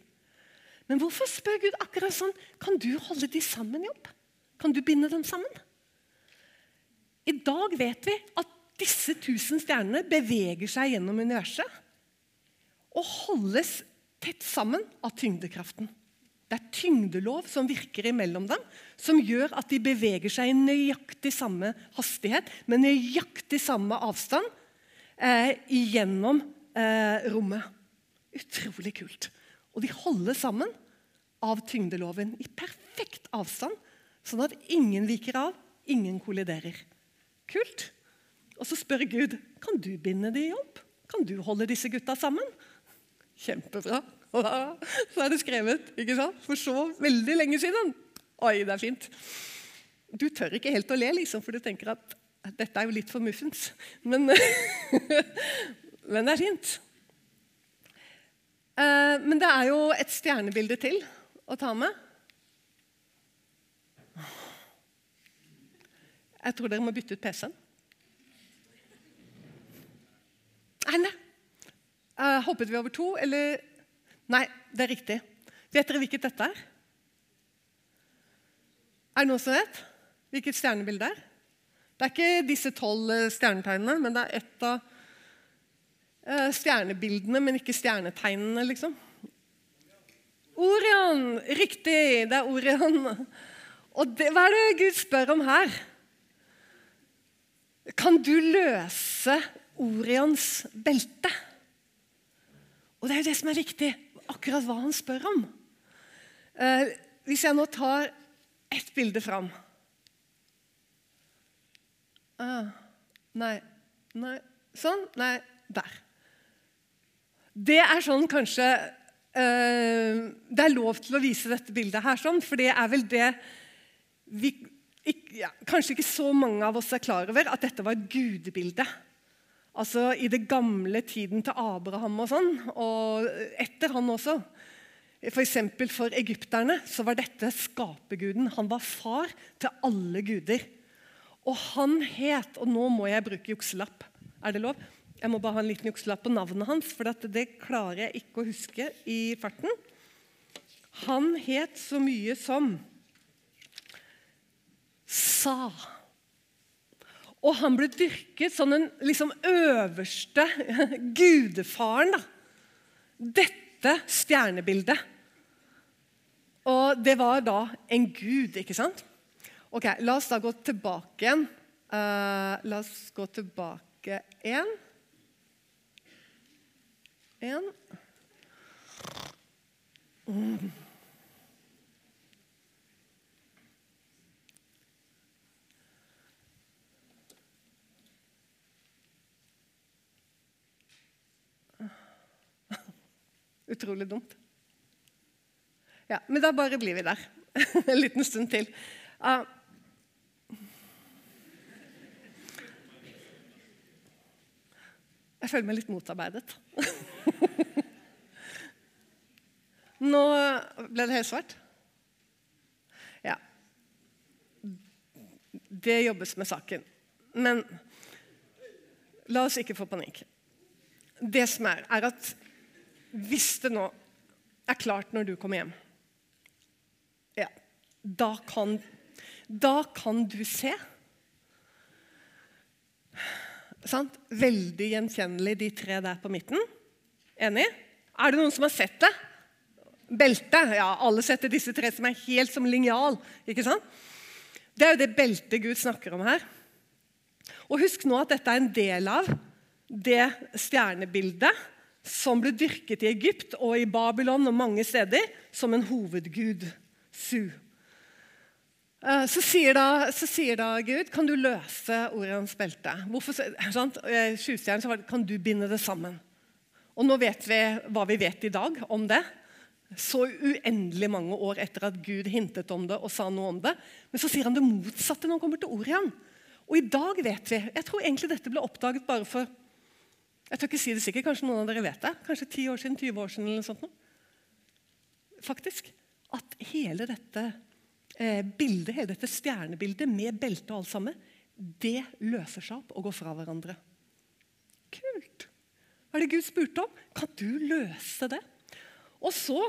Men hvorfor spør Gud akkurat sånn? Kan du holde de sammen, jobb? Kan du binde dem sammen? I dag vet vi at disse tusen stjernene beveger seg gjennom universet og holdes tett sammen av tyngdekraften. Det er tyngdelov som virker imellom dem, som gjør at de beveger seg i nøyaktig samme hastighet, med nøyaktig samme avstand eh, gjennom eh, rommet. Utrolig kult. Og de holder sammen av tyngdeloven i perfekt avstand, sånn at ingen viker av, ingen kolliderer. Kult. Og så spør Gud kan du binde de opp. Kan du holde disse gutta sammen. Kjempebra. *laughs* Så er det skrevet ikke sant? for så veldig lenge siden. Oi, det er fint. Du tør ikke helt å le, liksom, for du tenker at dette er jo litt for muffens. Men, *laughs* men det er fint. Eh, men det er jo et stjernebilde til å ta med. Jeg tror dere må bytte ut PC-en. Nei, nei. Uh, hoppet vi over to, eller Nei, det er riktig. Vet dere hvilket dette er? Er det noen som vet hvilket stjernebilde det er? Det er ikke disse tolv eh, stjernetegnene, men det er et av uh, stjernebildene, men ikke stjernetegnene, liksom. Orion! Riktig, det er Orion. Og det, hva er det Gud spør om her? Kan du løse Orions belte? Og det er jo det som er viktig, akkurat hva han spør om. Eh, hvis jeg nå tar ett bilde fram ah, Nei. Nei. Sånn. Nei. Der. Det er sånn kanskje eh, Det er lov til å vise dette bildet her, sånn, for det er vel det vi, ikke, ja, Kanskje ikke så mange av oss er klar over at dette var et gudebilde. Altså I det gamle tiden til Abraham og sånn, og etter han også. F.eks. For, for egypterne så var dette skaperguden. Han var far til alle guder. Og han het Og nå må jeg bruke jukselapp. Er det lov? Jeg må bare ha en liten jukselapp på navnet hans, for det klarer jeg ikke å huske i farten. Han het så mye som Sa. Og han ble dyrket som den liksom øverste *laughs* gudefaren. da. Dette stjernebildet. Og det var da en gud, ikke sant? Ok, La oss da gå tilbake igjen. Uh, la oss gå tilbake igjen. En. Mm. Utrolig dumt. Ja, Men da bare blir vi der *laughs* en liten stund til. Uh, jeg føler meg litt motarbeidet. *laughs* Nå ble det helt svart. Ja. Det jobbes med saken. Men la oss ikke få panikk. Det som er, er at hvis det nå er klart når du kommer hjem, ja, da kan, da kan du se sant? Veldig gjenkjennelig, de tre der på midten. Enig? Er det noen som har sett det? Beltet. Ja, alle setter disse tre som er helt som linjal. ikke sant? Det er jo det beltet Gud snakker om her. Og Husk nå at dette er en del av det stjernebildet som ble dyrket i Egypt og i Babylon og mange steder som en hovedgud. Su. Eh, så sier, da, så sier da Gud, kan du løse Orions belte? Hvorfor, sant? så kan du binde det sammen. Og nå vet vi hva vi vet i dag om det. Så uendelig mange år etter at Gud hintet om det og sa noe om det. Men så sier han det motsatte når han kommer til Orion. Og i dag vet vi Jeg tror egentlig dette ble oppdaget bare for jeg tør ikke si det sikkert, Kanskje noen av dere vet det? Kanskje 10 år siden, 20 år siden eller noe sånt. Faktisk. At hele dette eh, bildet, hele dette stjernebildet med belte og alt sammen, det løser seg opp og går fra hverandre. Kult! Hva er det Gud spurte om? Kan du løse det? Og så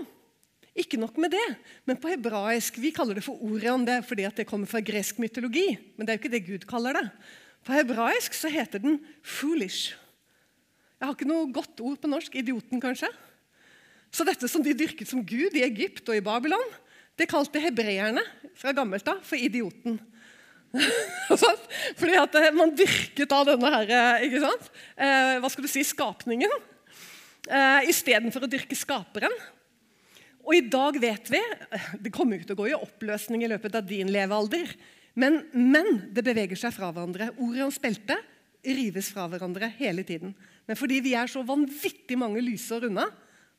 ikke nok med det, men på hebraisk Vi kaller det for Orion det er fordi det kommer fra gresk mytologi. Men det er jo ikke det Gud kaller det. På hebraisk så heter den 'foolish'. Jeg har ikke noe godt ord på norsk. Idioten, kanskje? Så dette som de dyrket som gud i Egypt og i Babylon, det kalte hebreerne fra gammelt av for idioten. *laughs* Fordi at eh, man dyrket av denne her, eh, ikke sant? Eh, hva skal du si, skapningen eh, istedenfor å dyrke skaperen. Og i dag vet vi Det kommer ut å gå i oppløsning i løpet av din levealder. Men, men det beveger seg fra hverandre. Order om speltet rives fra hverandre hele tiden. Men fordi vi er så vanvittig mange lysår unna,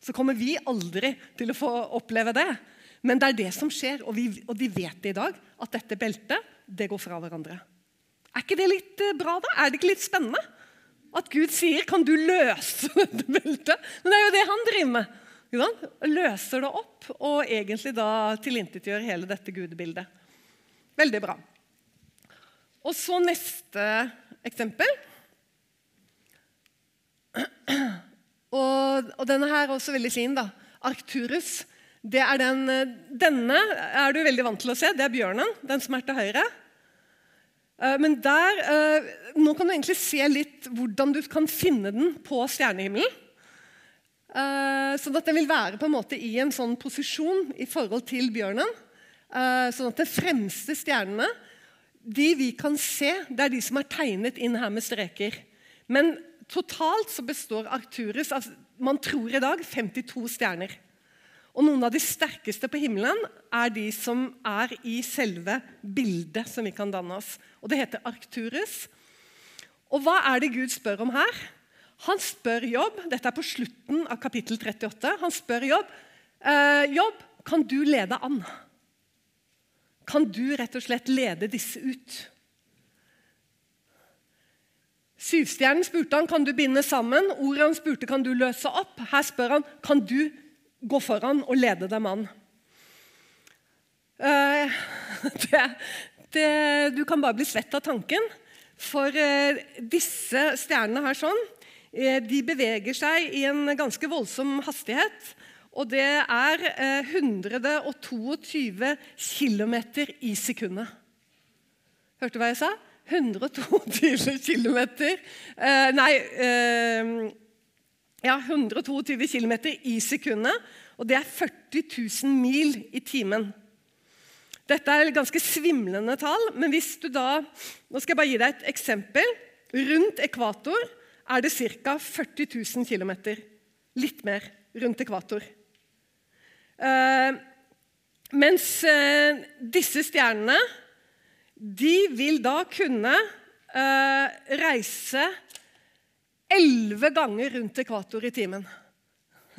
så kommer vi aldri til å få oppleve det. Men det er det som skjer, og, vi, og de vet det i dag, at dette beltet det går fra hverandre. Er ikke det litt eh, bra, da? Er det ikke litt spennende? At Gud sier 'Kan du løse *laughs* dette beltet?' Men det er jo det han driver med. Løser det opp og egentlig da tilintetgjør hele dette gudebildet. Veldig bra. Og så neste eksempel. Og, og, denne her er også veldig fin. da. Arcturus. Det er den, denne er du veldig vant til å se. Det er bjørnen, den som er til høyre. Eh, men der, eh, Nå kan du egentlig se litt hvordan du kan finne den på stjernehimmelen. Eh, sånn at den vil være på en måte i en sånn posisjon i forhold til bjørnen. Sånn at de fremste stjernene de vi kan se, det er de som er tegnet inn her med streker. Men totalt så består Arcturus altså, man tror i dag 52 stjerner. Og Noen av de sterkeste på himmelen er de som er i selve bildet som vi kan danne oss. Og Det heter Arcturus. Og hva er det Gud spør om her? Han spør Jobb, dette er på slutten av kapittel 38. Han spør Jobb eh, Jobb, kan du lede an? Kan du rett og slett lede disse ut? Syvstjernen spurte han kan du binde sammen. Ordet han spurte kan du løse opp. Her spør han kan du gå foran og lede dem an. Uh, *laughs* det, det, du kan bare bli svett av tanken. For uh, disse stjernene her sånn, uh, de beveger seg i en ganske voldsom hastighet. Og det er 122 km i sekundet. Hørte du hva jeg sa? 122 km eh, Nei eh, Ja, 122 km i sekundet. Og det er 40 000 mil i timen. Dette er ganske svimlende tall, men hvis du da Nå skal jeg bare gi deg et eksempel. Rundt ekvator er det ca. 40 000 km. Litt mer rundt ekvator. Eh, mens uh, disse stjernene de vil da kunne eh, reise elleve ganger rundt ekvator i timen.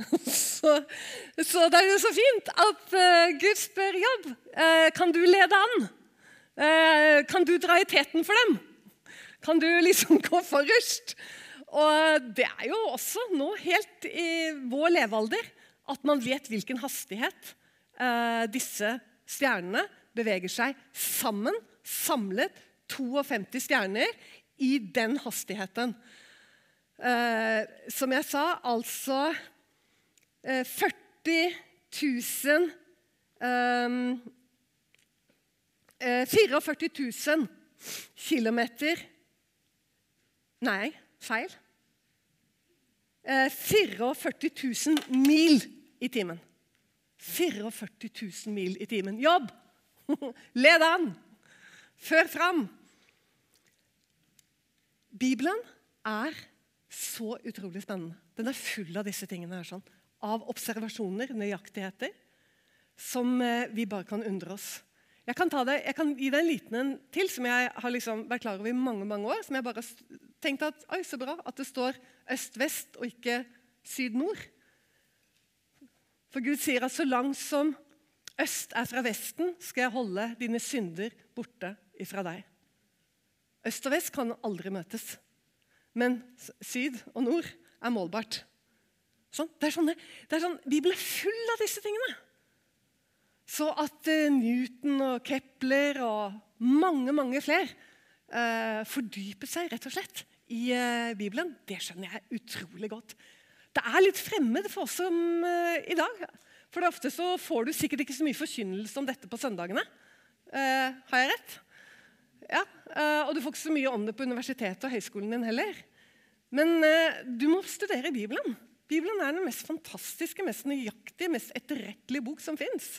*laughs* så, så, det er jo så fint at Gud spør jobb. kan du lede an? kan du dra i teten for dem? Kan du liksom gå forrest? Og det er jo også nå helt i vår levealder at man vet hvilken hastighet disse stjernene beveger seg sammen, samlet 52 stjerner i den hastigheten. Eh, som jeg sa, altså eh, 40 000 44 000 kilometer Nei, feil. 44 000 mil i timen. 44 000 mil i timen. Jobb! *laughs* Led an! Før fram! Bibelen er så utrolig spennende. Den er full av disse tingene. her sånn. Av observasjoner, nøyaktigheter, som eh, vi bare kan undre oss. Jeg kan, det, jeg kan, gi deg en liten en til som jeg har liksom vært klar over i mange mange år. Som jeg bare tenkte at oi, så bra at det står øst-vest og ikke syd-nord. For Gud sier at så langt som øst er fra vesten, skal jeg holde dine synder borte ifra deg. Øst og vest kan aldri møtes, men syd og nord er målbart. Sånn, det er sånne, det er sånn, Bibelen er full av disse tingene. Så at uh, Newton og Kepler og mange, mange flere uh, fordypet seg rett og slett i uh, Bibelen, det skjønner jeg utrolig godt. Det er litt fremmed for oss som i dag. For ofte så får du sikkert ikke så mye forkynnelse om dette på søndagene. har jeg rett? Ja, Og du får ikke så mye om det på universitetet og høyskolen din heller. Men du må studere Bibelen. Bibelen er den mest fantastiske, mest nøyaktige, mest etterrettelige bok som fins.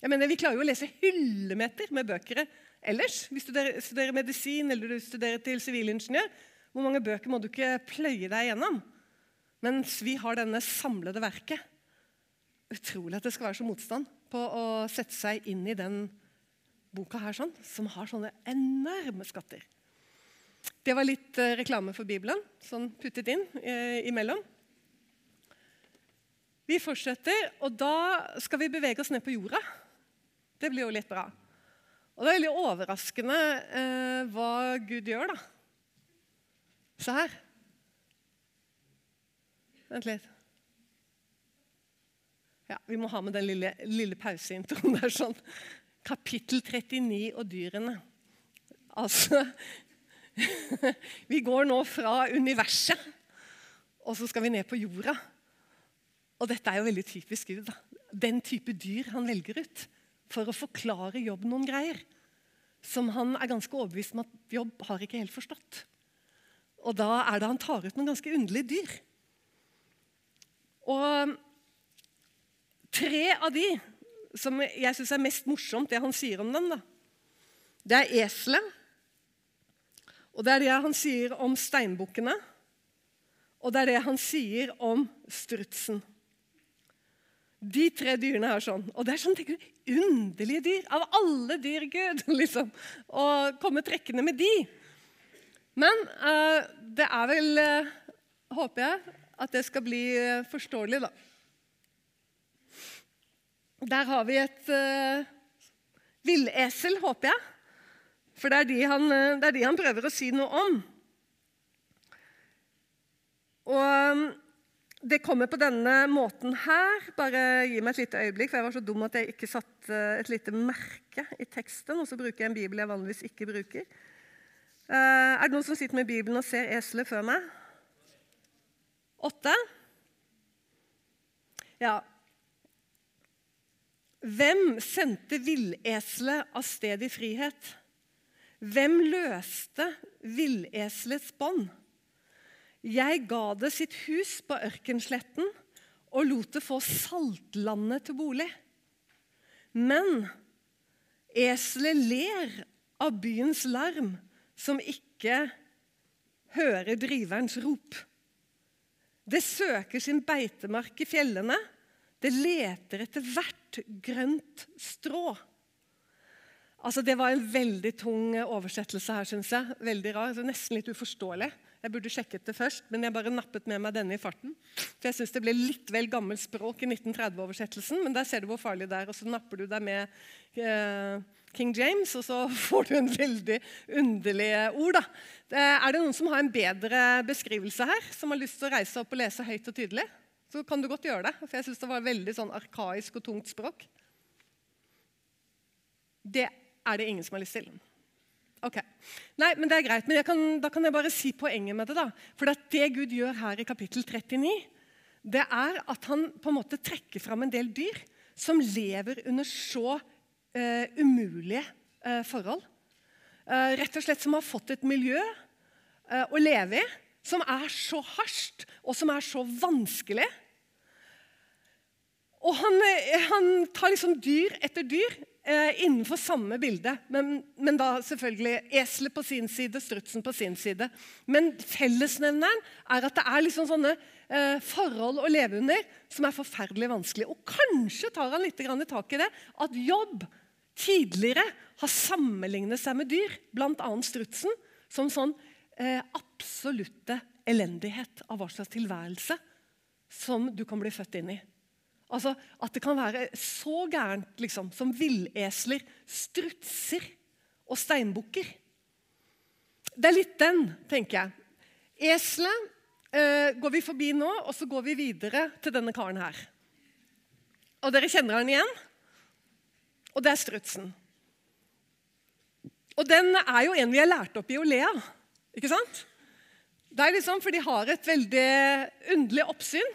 Vi klarer jo å lese hyllemeter med bøker ellers. Hvis du studerer medisin eller du studerer til sivilingeniør, hvor mange bøker må du ikke pløye deg gjennom? Mens vi har denne samlede verket. Utrolig at det skal være så motstand på å sette seg inn i den boka her, sånn, som har sånne enorme skatter. Det var litt eh, reklame for Bibelen, sånn puttet inn eh, imellom. Vi fortsetter, og da skal vi bevege oss ned på jorda. Det blir jo litt bra. Og det er veldig overraskende eh, hva Gud gjør, da. Se her. Vent litt. Ja, Vi må ha med den lille, lille pauseintroen der. sånn. Kapittel 39 og dyrene. Altså *laughs* Vi går nå fra universet, og så skal vi ned på jorda. Og dette er jo veldig typisk Gud. da. Den type dyr han velger ut for å forklare jobb noen greier som han er ganske overbevist om at jobb har ikke helt forstått. Og da er det han tar ut noen ganske underlige dyr. Og tre av de som jeg syns er mest morsomt, det han sier om dem, da, det er eselet. Og det er det han sier om steinbukkene. Og det er det han sier om strutsen. De tre dyrene her sånn. Og det er sånn, tenker du, underlige dyr. Av alle dyr, Gud! *laughs* liksom, Å komme trekkende med de. Men uh, det er vel, uh, håper jeg, at det skal bli uh, forståelig, da. Der har vi et uh, villesel, håper jeg. For det er, de han, det er de han prøver å si noe om. Og det kommer på denne måten her. Bare gi meg et lite øyeblikk, for jeg var så dum at jeg ikke satte et lite merke i teksten. Og så bruker jeg en bibel jeg vanligvis ikke bruker. Uh, er det noen som sitter med Bibelen og ser eselet før meg? Åtte? Ja. Hvem sendte villeselet av sted i frihet? Hvem løste villeselets bånd? Jeg ga det sitt hus på ørkensletten og lot det få saltlandet til bolig. Men eselet ler av byens larm, som ikke hører driverens rop. Det søker sin beitemark i fjellene. Det leter etter hvert grønt strå. Altså, Det var en veldig tung oversettelse her, syns jeg. Veldig rar, Nesten litt uforståelig. Jeg burde sjekket det først, men jeg bare nappet med meg denne i farten. For jeg syns det ble litt vel gammelt språk i 1930-oversettelsen, men der ser du hvor farlig det er. Og så napper du deg med eh, King James, og så *laughs* får du en veldig underlig ord. da. Er det noen som har en bedre beskrivelse her, som har lyst til å reise opp og lese høyt og tydelig? Så kan du godt gjøre det, for jeg syns det var veldig sånn arkaisk og tungt språk. Det er det ingen som har lyst til. Ok. Nei, men det er greit. Men kan, da kan jeg bare si poenget med det. da. For det Gud gjør her i kapittel 39, det er at han på en måte trekker fram en del dyr som lever under så uh, umulige uh, forhold. Uh, rett og slett som har fått et miljø å leve i som er så harskt, og som er så vanskelig. Og han, han tar liksom dyr etter dyr eh, innenfor samme bilde. Men, men, da selvfølgelig eselet på sin side, strutsen på sin side. Men fellesnevneren er at det er liksom sånne eh, forhold å leve under som er forferdelig vanskelig. Og kanskje tar han litt tak i det at jobb tidligere har sammenlignet seg med dyr, bl.a. strutsen, som sånn eh, absolutte elendighet av hva slags tilværelse som du kan bli født inn i. Altså At det kan være så gærent liksom, som villesler, strutser og steinbukker. Det er litt den, tenker jeg. Eselet eh, går vi forbi nå, og så går vi videre til denne karen her. Og dere kjenner han igjen? Og det er strutsen. Og den er jo en vi har lært opp i å le av. Ikke sant? Det er liksom, For de har et veldig underlig oppsyn.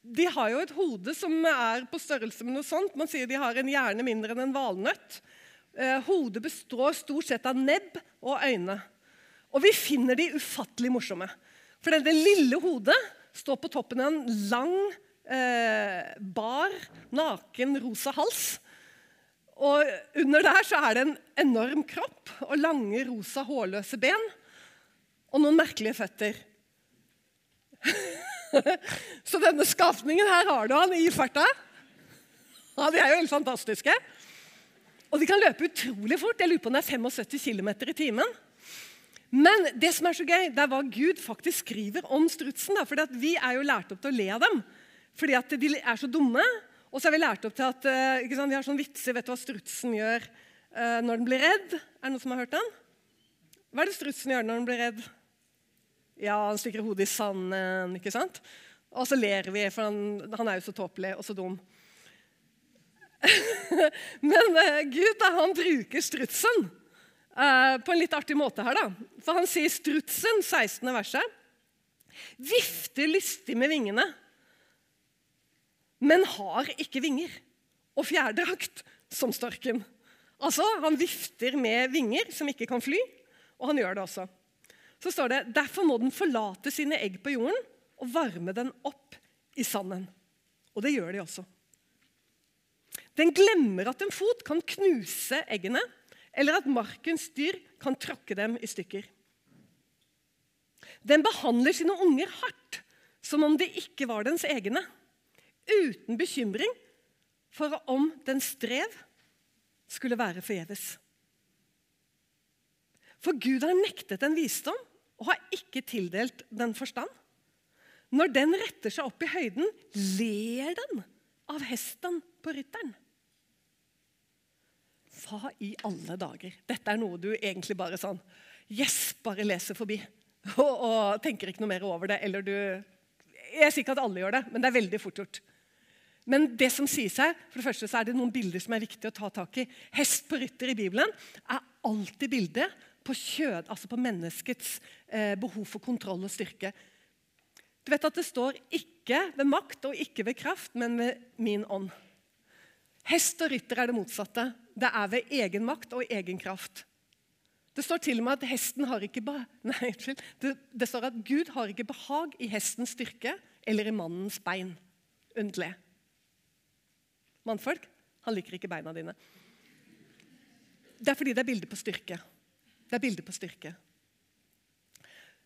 De har jo et hode som er på størrelse med noe sånt. Man sier de har en hjerne mindre enn en valnøtt. Eh, hodet består stort sett av nebb og øyne. Og vi finner de ufattelig morsomme. For det lille hodet står på toppen av en lang, eh, bar, naken, rosa hals. Og under der så er det en enorm kropp og lange, rosa, hårløse ben. Og noen merkelige føtter. *laughs* Så denne skapningen her har du han i farta. Ja, De er jo helt fantastiske. Og de kan løpe utrolig fort. Jeg lurer på om det er 75 km i timen. Men det som er så gøy, det er hva Gud faktisk skriver om strutsen. Da, fordi Vi er jo lært opp til å le av dem fordi at de er så dumme. Og så er vi lært opp til at eh, sant, Vi har sånne vitser. Vet du hva strutsen gjør uh, når den blir redd? Er det noen som har hørt den? Hva er det strutsen gjør når den blir redd? Ja, han stikker hodet i sanden, ikke sant? Og så ler vi, for han, han er jo så tåpelig og så dum. *laughs* Men uh, Gud da, han bruker strutsen uh, på en litt artig måte her. da. For han sier strutsen, 16. verset, vifter lystig med vingene, men har ikke vinger og fjærdrakt som storken. Altså, Han vifter med vinger som ikke kan fly, og han gjør det også så står det derfor må den forlate sine egg på jorden og varme den opp i sanden. Og det gjør de også. Den glemmer at en fot kan knuse eggene, eller at markens dyr kan tråkke dem i stykker. Den behandler sine unger hardt, som om de ikke var dens egne, uten bekymring for om den strev skulle være forgjeves. For Gud har nektet en visdom og har ikke tildelt den forstand. Når den retter seg opp i høyden, ler den av hesten på rytteren. Hva i alle dager? Dette er noe du egentlig bare sånn Yes, bare leser forbi. Og, og tenker ikke noe mer over det. Eller du Jeg sier ikke at alle gjør det, men det er veldig fort gjort. Men det som sies her, for det første så er det noen bilder som er viktig å ta tak i. Hest på rytter i Bibelen er alltid bildet på kjød, altså på menneskets eh, behov for kontroll og styrke. Du vet at det står 'ikke ved makt og ikke ved kraft, men ved min ånd'. Hest og rytter er det motsatte. Det er ved egen makt og egen kraft. Det står til og med at hesten har ikke *laughs* Nei, det, det står at Gud har ikke behag i hestens styrke eller i mannens bein. Underlig. Mannfolk, han liker ikke beina dine. Det er fordi det er bilde på styrke. Det er bildet på styrke.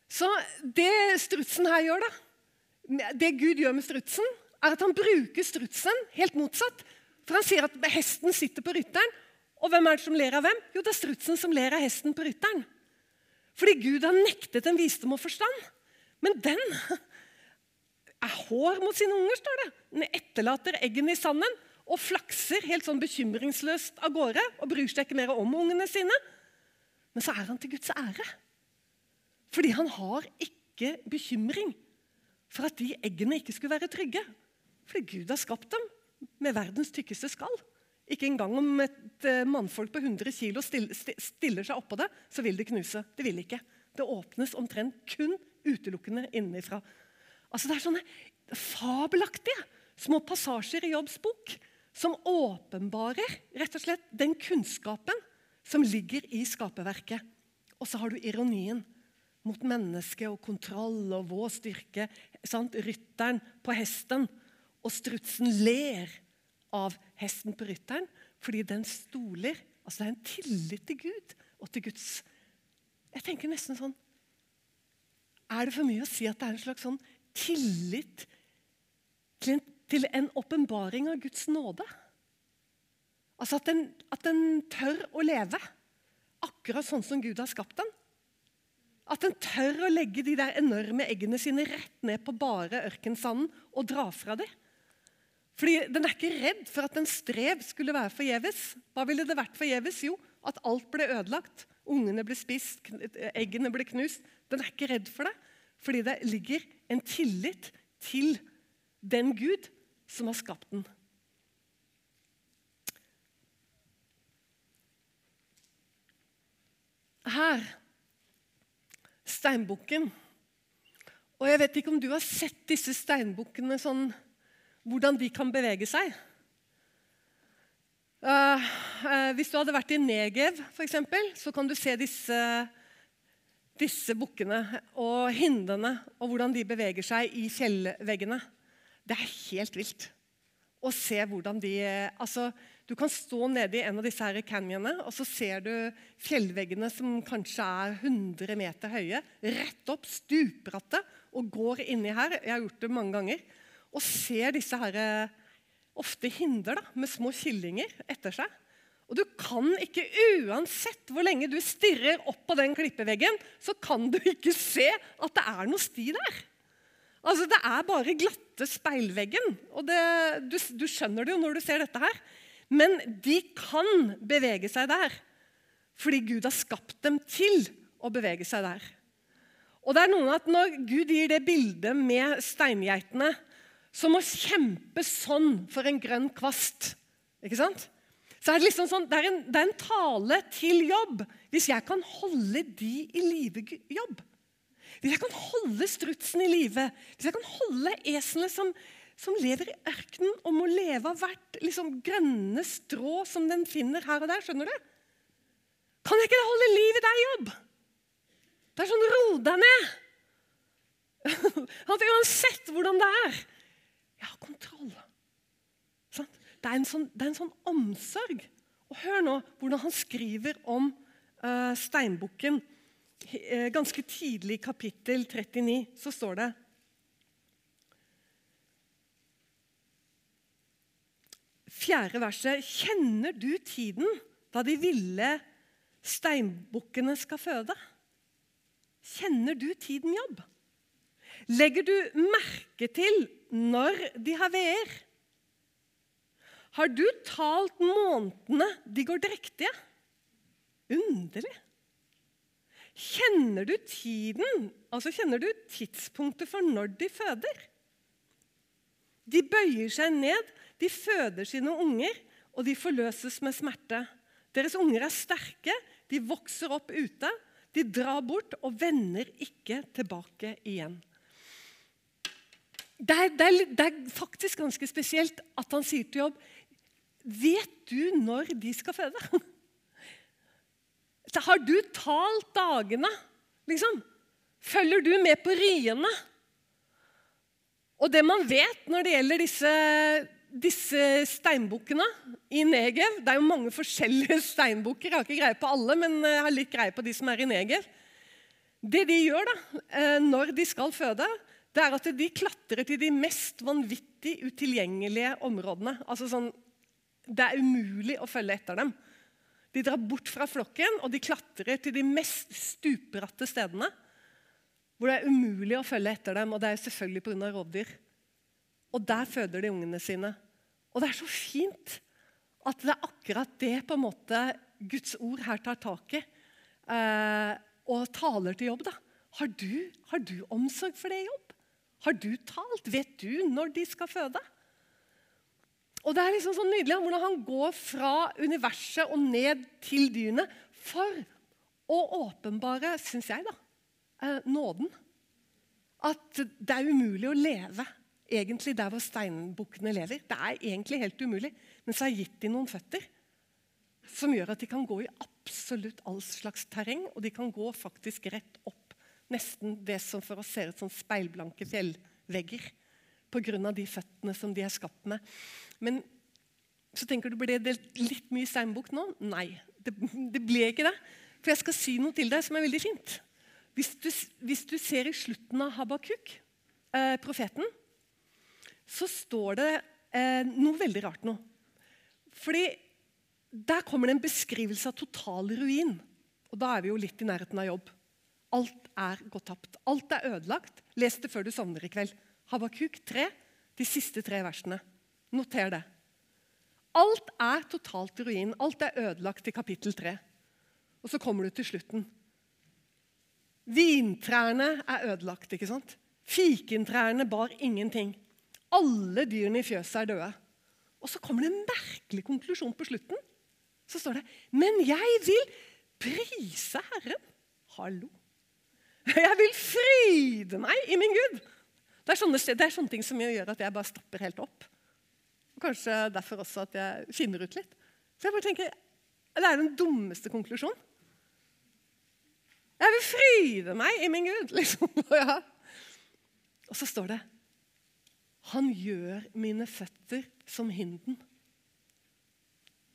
Så det strutsen her gjør, da, det Gud gjør med strutsen, er at han bruker strutsen helt motsatt. For han sier at hesten sitter på rytteren. Og hvem er det som ler av hvem? Jo, det er strutsen som ler av hesten på rytteren. Fordi Gud har nektet en visdom og forstand. Men den er hår mot sine unger, står det. Den etterlater eggene i sanden og flakser helt sånn bekymringsløst av gårde og bryr seg ikke mer om ungene sine. Men så er han til Guds ære. Fordi han har ikke bekymring for at de eggene ikke skulle være trygge. Fordi Gud har skapt dem med verdens tykkeste skall. Ikke engang om et eh, mannfolk på 100 kg stiller seg oppå det, så vil det knuse. Det vil ikke. Det åpnes omtrent kun utelukkende innenfra. Altså Det er sånne fabelaktige små passasjer i Jobbs bok som åpenbarer rett og slett den kunnskapen som ligger i skaperverket. Og så har du ironien mot mennesket og kontroll og vår styrke. Sant? Rytteren på hesten, og strutsen ler av hesten på rytteren fordi den stoler. Altså Det er en tillit til Gud og til Guds Jeg tenker nesten sånn Er det for mye å si at det er en slags sånn tillit til en, til en åpenbaring av Guds nåde? Altså at den, at den tør å leve akkurat sånn som Gud har skapt den. At den tør å legge de der enorme eggene sine rett ned på bare ørkensanden og dra fra dem. Fordi Den er ikke redd for at en strev skulle være forgjeves. Hva ville det vært forgjeves? Jo, at alt ble ødelagt. Ungene ble spist, eggene ble knust. Den er ikke redd for det, fordi det ligger en tillit til den Gud som har skapt den. Her steinbukken. Og jeg vet ikke om du har sett disse steinbukkene sånn Hvordan de kan bevege seg. Uh, uh, hvis du hadde vært i Negev, eksempel, så kan du se disse, disse bukkene og hindene og hvordan de beveger seg i fjellveggene. Det er helt vilt å se hvordan de altså, du kan stå nede i en av disse her canyonene, og så ser du fjellveggene som kanskje er 100 meter høye, rett opp, stupbratte, og går inni her. Jeg har gjort det mange ganger. Og ser disse her, ofte hinder da, med små killinger etter seg. Og du kan ikke, uansett hvor lenge du stirrer opp på den klippeveggen, så kan du ikke se at det er noe sti der. Altså, Det er bare glatte speilveggen. og det, du, du skjønner det jo når du ser dette her. Men de kan bevege seg der fordi Gud har skapt dem til å bevege seg der. Og det er noen at Når Gud gir det bildet med steingeitene, som å kjempe sånn for en grønn kvast ikke sant? Så er det, liksom sånn, det er, en, det er en tale til jobb. Hvis jeg kan holde de i live, jobb Hvis jeg kan holde strutsen i live, hvis jeg kan holde eselet som som lever i ørkenen og må leve av hvert liksom, grønne strå som den finner her og der. Skjønner du? Kan jeg ikke holde liv i deg, jobb? Det er sånn ro deg ned. *laughs* At Uansett hvordan det er. Jeg har kontroll. Sånn? Det, er sånn, det, er en sånn, omsorg. Og Hør nå hvordan han skriver om uh, steinbukken. Uh, ganske tidlig i kapittel 39 så står det fjerde verset. Kjenner du tiden da de ville steinbukkene skal føde? Kjenner du tiden jobb? Legger du merke til når de har veer? Har du talt månedene de går drektige? Underlig. Kjenner du tiden, altså kjenner du tidspunktet for når de føder? De bøyer seg ned de føder sine unger, og de forløses med smerte. Deres unger er sterke, de vokser opp ute. De drar bort og vender ikke tilbake igjen. det er, det, er, det er, faktisk ganske spesielt at han sier til Jobb Vet du når de skal føde? Har du talt dagene? Liksom? Følger du med på riene? Og det man vet når det gjelder disse, disse steinbukkene i Negev Det er jo mange forskjellige *laughs* steinbukker. Jeg har ikke greie på alle, men jeg har litt greie på de som er i Negev. Det de gjør da, eh, når de skal føde, det er at de klatrer til de mest vanvittig utilgjengelige områdene. Altså sånn, Det er umulig å følge etter dem. De drar bort fra flokken og de klatrer til de mest stupbratte stedene. Hvor det er umulig å følge etter dem, og det er selvfølgelig pga. rovdyr. Og der føder de ungene sine. Og det er så fint at det er akkurat det på en måte Guds ord her tar tak i. Eh, og taler til jobb. da. Har du, har du omsorg for det i jobb? Har du talt? Vet du når de skal føde? Og Det er liksom så nydelig hvordan han går fra universet og ned til dyrene for å åpenbare, syns jeg, da, eh, nåden. At det er umulig å leve egentlig der hvor steinbukkene lever. Det er egentlig helt umulig. Men så har jeg gitt dem noen føtter som gjør at de kan gå i absolutt all slags terreng, og de kan gå faktisk rett opp nesten det som for oss ser ut som speilblanke fjellvegger. Pga. de føttene som de er skapt med. Men så tenker du, ble det litt mye steinbukk nå? Nei, det, det, ble ikke det. For jeg skal si noe til deg som er veldig fint. Hvis du, hvis du ser i slutten av Habakuk, eh, profeten, så står det eh, noe veldig rart nå. Fordi der kommer det en beskrivelse av total ruin. Og da er vi jo litt i nærheten av jobb. Alt er gått tapt. Alt er ødelagt. Les det før du sovner i kveld. Habakuk 3, de siste tre versene. Noter det. Alt er totalt ruin. Alt er ødelagt i kapittel 3. Og så kommer du til slutten. Vintrærne er ødelagt. ikke sant? Fikentrærne bar ingenting. Alle dyrene i fjøset er døde. Og så kommer det en merkelig konklusjon på slutten. Så står det Men jeg vil prise Herren. Hallo. Jeg vil fryde meg i min Gud. Det er, sånne, det er sånne ting som gjør at jeg bare stopper helt opp. Kanskje derfor også at jeg finner ut litt. Så jeg bare tenker, Det er den dummeste konklusjonen. Jeg vil fryde meg i min Gud, *laughs* liksom. Ja. Og så står det Han gjør mine føtter som hinden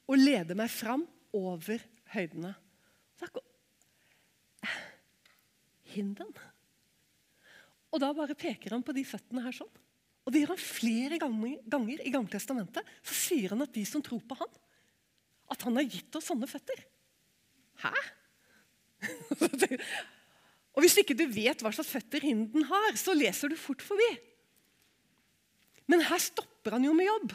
og leder meg fram over høydene hinden. Og da bare peker han på de føttene her sånn. Og det gjør han flere ganger, i Gamletestamentet. Så sier han at de som tror på han, at han har gitt oss sånne føtter. Hæ? *laughs* og hvis ikke du vet hva slags føtter hinden har, så leser du fort forbi. Men her stopper han jo med jobb.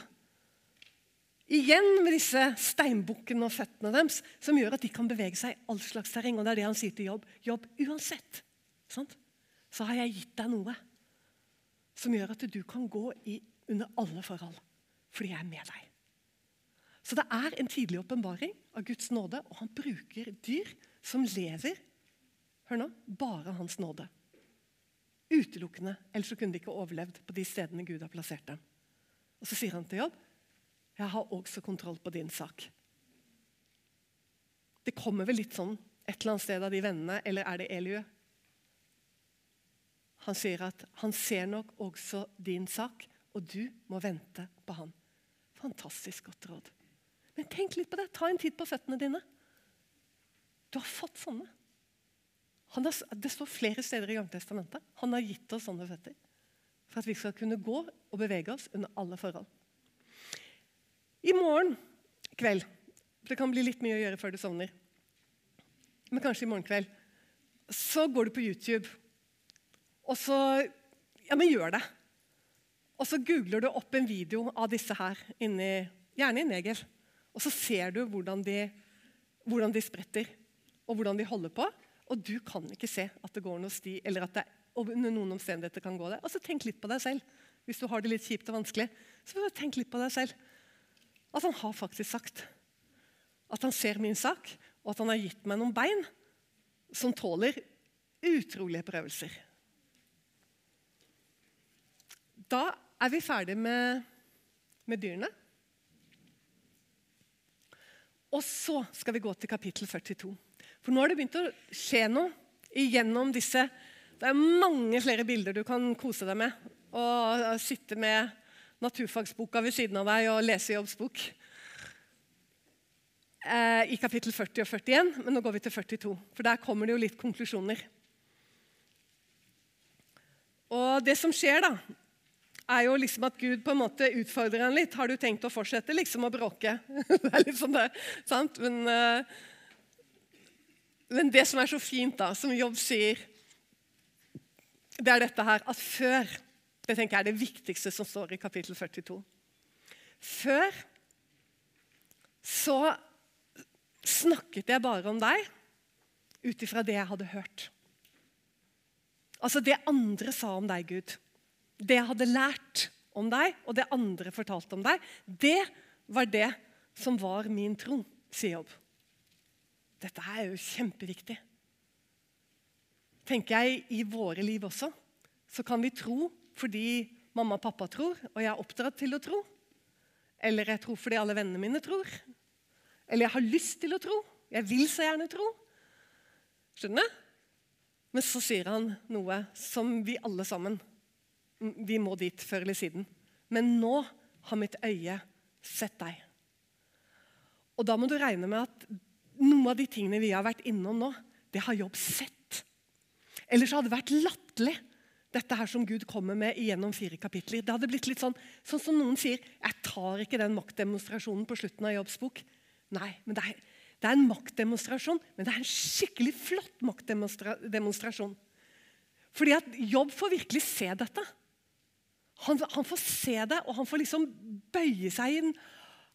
Igjen med disse steinbukkene og føttene deres, som gjør at de kan bevege seg i all slags terreng. Og det er det han sier til jobb. Jobb uansett. Sant? Så har jeg gitt deg noe som gjør at du kan gå i, under alle forhold. Fordi jeg er med deg. Så det er en tidlig åpenbaring av Guds nåde, og han bruker dyr som lever hør nå, bare hans nåde. Utelukkende. Ellers så kunne de ikke overlevd på de stedene Gud har plassert dem. Og Så sier han til jobb jeg har også kontroll på din sak. Det kommer vel litt sånn et eller annet sted av de vennene, eller er det Eliu? Han sier at han ser nok også din sak, og du må vente på han. Fantastisk godt råd. Men tenk litt på det. Ta en tid på føttene dine. Du har fått sånne. Har, det står flere steder i Gamletestamentet. Han har gitt oss sånne føtter. For at vi skal kunne gå og bevege oss under alle forhold. I morgen kveld Det kan bli litt mye å gjøre før du sovner. Men kanskje i morgen kveld. Så går du på YouTube, og så Ja, men gjør det. Og så googler du opp en video av disse her, inni, gjerne i negel. Og så ser du hvordan de, hvordan de spretter, og hvordan de holder på. Og du kan ikke se at det går noe sti, eller at det under noen omstendigheter kan gå der. Og så tenk litt på deg selv. Hvis du har det litt kjipt og vanskelig, så bare tenk litt på deg selv at han har faktisk sagt at han ser min sak, og at han har gitt meg noen bein som tåler utrolige prøvelser. Da er vi ferdig med, med dyrene. Og så skal vi gå til kapittel 42. For nå har det begynt å skje noe igjennom disse Det er mange flere bilder du kan kose deg med. Og sitte med naturfagsboka ved siden av deg og lese jobbsbok. Eh, I kapittel 40 og 41, men nå går vi til 42. For der kommer det jo litt konklusjoner. Og det som skjer, da, er jo liksom at Gud på en måte utfordrer han litt. Har du tenkt å fortsette liksom å bråke? *laughs* det er litt sånn det, sant? Men, uh, men, det som er så fint, da, som Jobb sier, det er dette her at før Det tenker jeg er det viktigste som står i kapittel 42. Før så snakket jeg bare om deg ut ifra det jeg hadde hørt. Altså det andre sa om deg, Gud. Det jeg hadde lært om deg, og det andre fortalte om deg, det var det som var min tro, sier Jobb. Dette er jo kjempeviktig. Tenker jeg i våre liv også, så kan vi tro fordi mamma og pappa tror, og jeg er oppdratt til å tro. Eller jeg tror fordi alle vennene mine tror. Eller jeg har lyst til å tro. Jeg vil så gjerne tro. Skjønner du? Men så sier han noe som vi alle sammen Vi må dit før eller siden. Men nå har mitt øye sett deg. Og da må du regne med at noe av de tingene vi har vært innom nå, det har Jobb sett. Ellers hadde det vært latterlig, dette her som Gud kommer med gjennom fire kapitler. Det hadde blitt litt sånn, sånn som noen sier Jeg tar ikke den maktdemonstrasjonen på slutten av Jobbs bok. Nei, men det er, det er en maktdemonstrasjon, men det er en skikkelig flott maktdemonstrasjon. Fordi at Jobb får virkelig se dette. Han, han, får se det, og han får liksom bøye seg inn.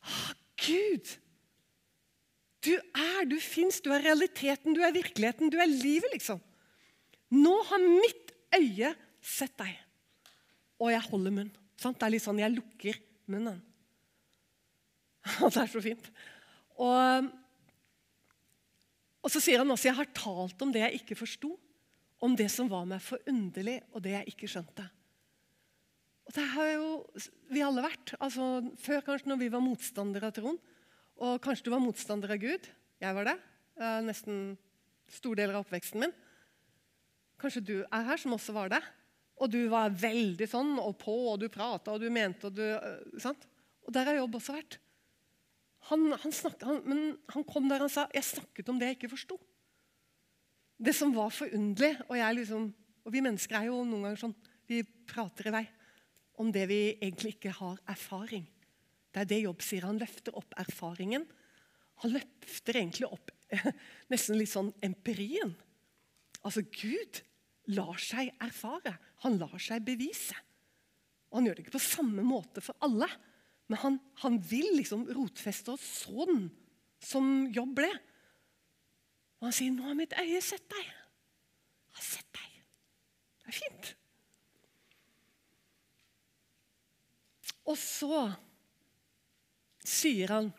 Ah, Gud! Du er, du fins, du er realiteten, du er virkeligheten, du er livet, liksom. Nå har mitt øye sett deg, og jeg holder munn. Sant? Det er litt sånn jeg lukker munnen. *laughs* Og Det er så fint. Og og så sier han også jeg har talt om det jeg ikke forsto, om det som var meg forunderlig, og det jeg ikke skjønte. Og Det har jo vi alle vært. Altså, før kanskje når vi var motstandere av troen. Og kanskje du var motstander av Gud. Jeg var det. Nesten store deler av oppveksten min. Kanskje du er her som også var det. Og du var veldig sånn og på, og du prata og du mente og du sant? Og der har jobb også vært. Han, han, snakket, han, men han kom der og sa jeg snakket om det jeg ikke forsto. Det som var forunderlig. Og, liksom, og vi mennesker er jo noen ganger sånn Vi prater i vei om det vi egentlig ikke har erfaring. Det er det Jobb sier. Han løfter opp erfaringen. Han løfter egentlig opp *laughs* nesten litt sånn empirien. Altså, Gud lar seg erfare. Han lar seg bevise. Og han gjør det ikke på samme måte for alle. Men han, han vil liksom rotfeste oss sånn som jobb ble. Og han sier, 'Nå har mitt øye sett deg.' Jeg har sett deg. Det er fint. Og så sier han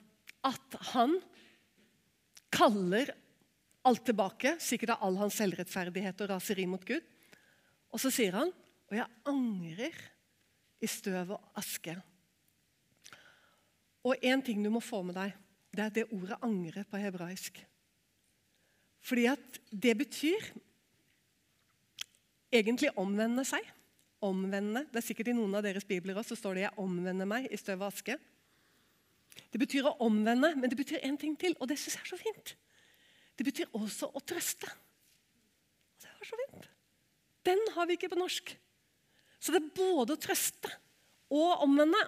at han kaller alt tilbake, sikkert av all hans selvrettferdighet og raseri mot Gud. Og så sier han, 'Og jeg angrer i støv og aske'. Og én ting du må få med deg, det er det ordet 'angre' på hebraisk. Fordi at det betyr egentlig omvende seg. Omvende. Det er sikkert I noen av deres bibler også, så står det 'jeg omvender meg i støv og aske'. Det betyr å omvende, men det betyr én ting til, og det syns jeg er så fint. Det betyr også å trøste. Og det var så fint. Den har vi ikke på norsk. Så det er både å trøste og omvende.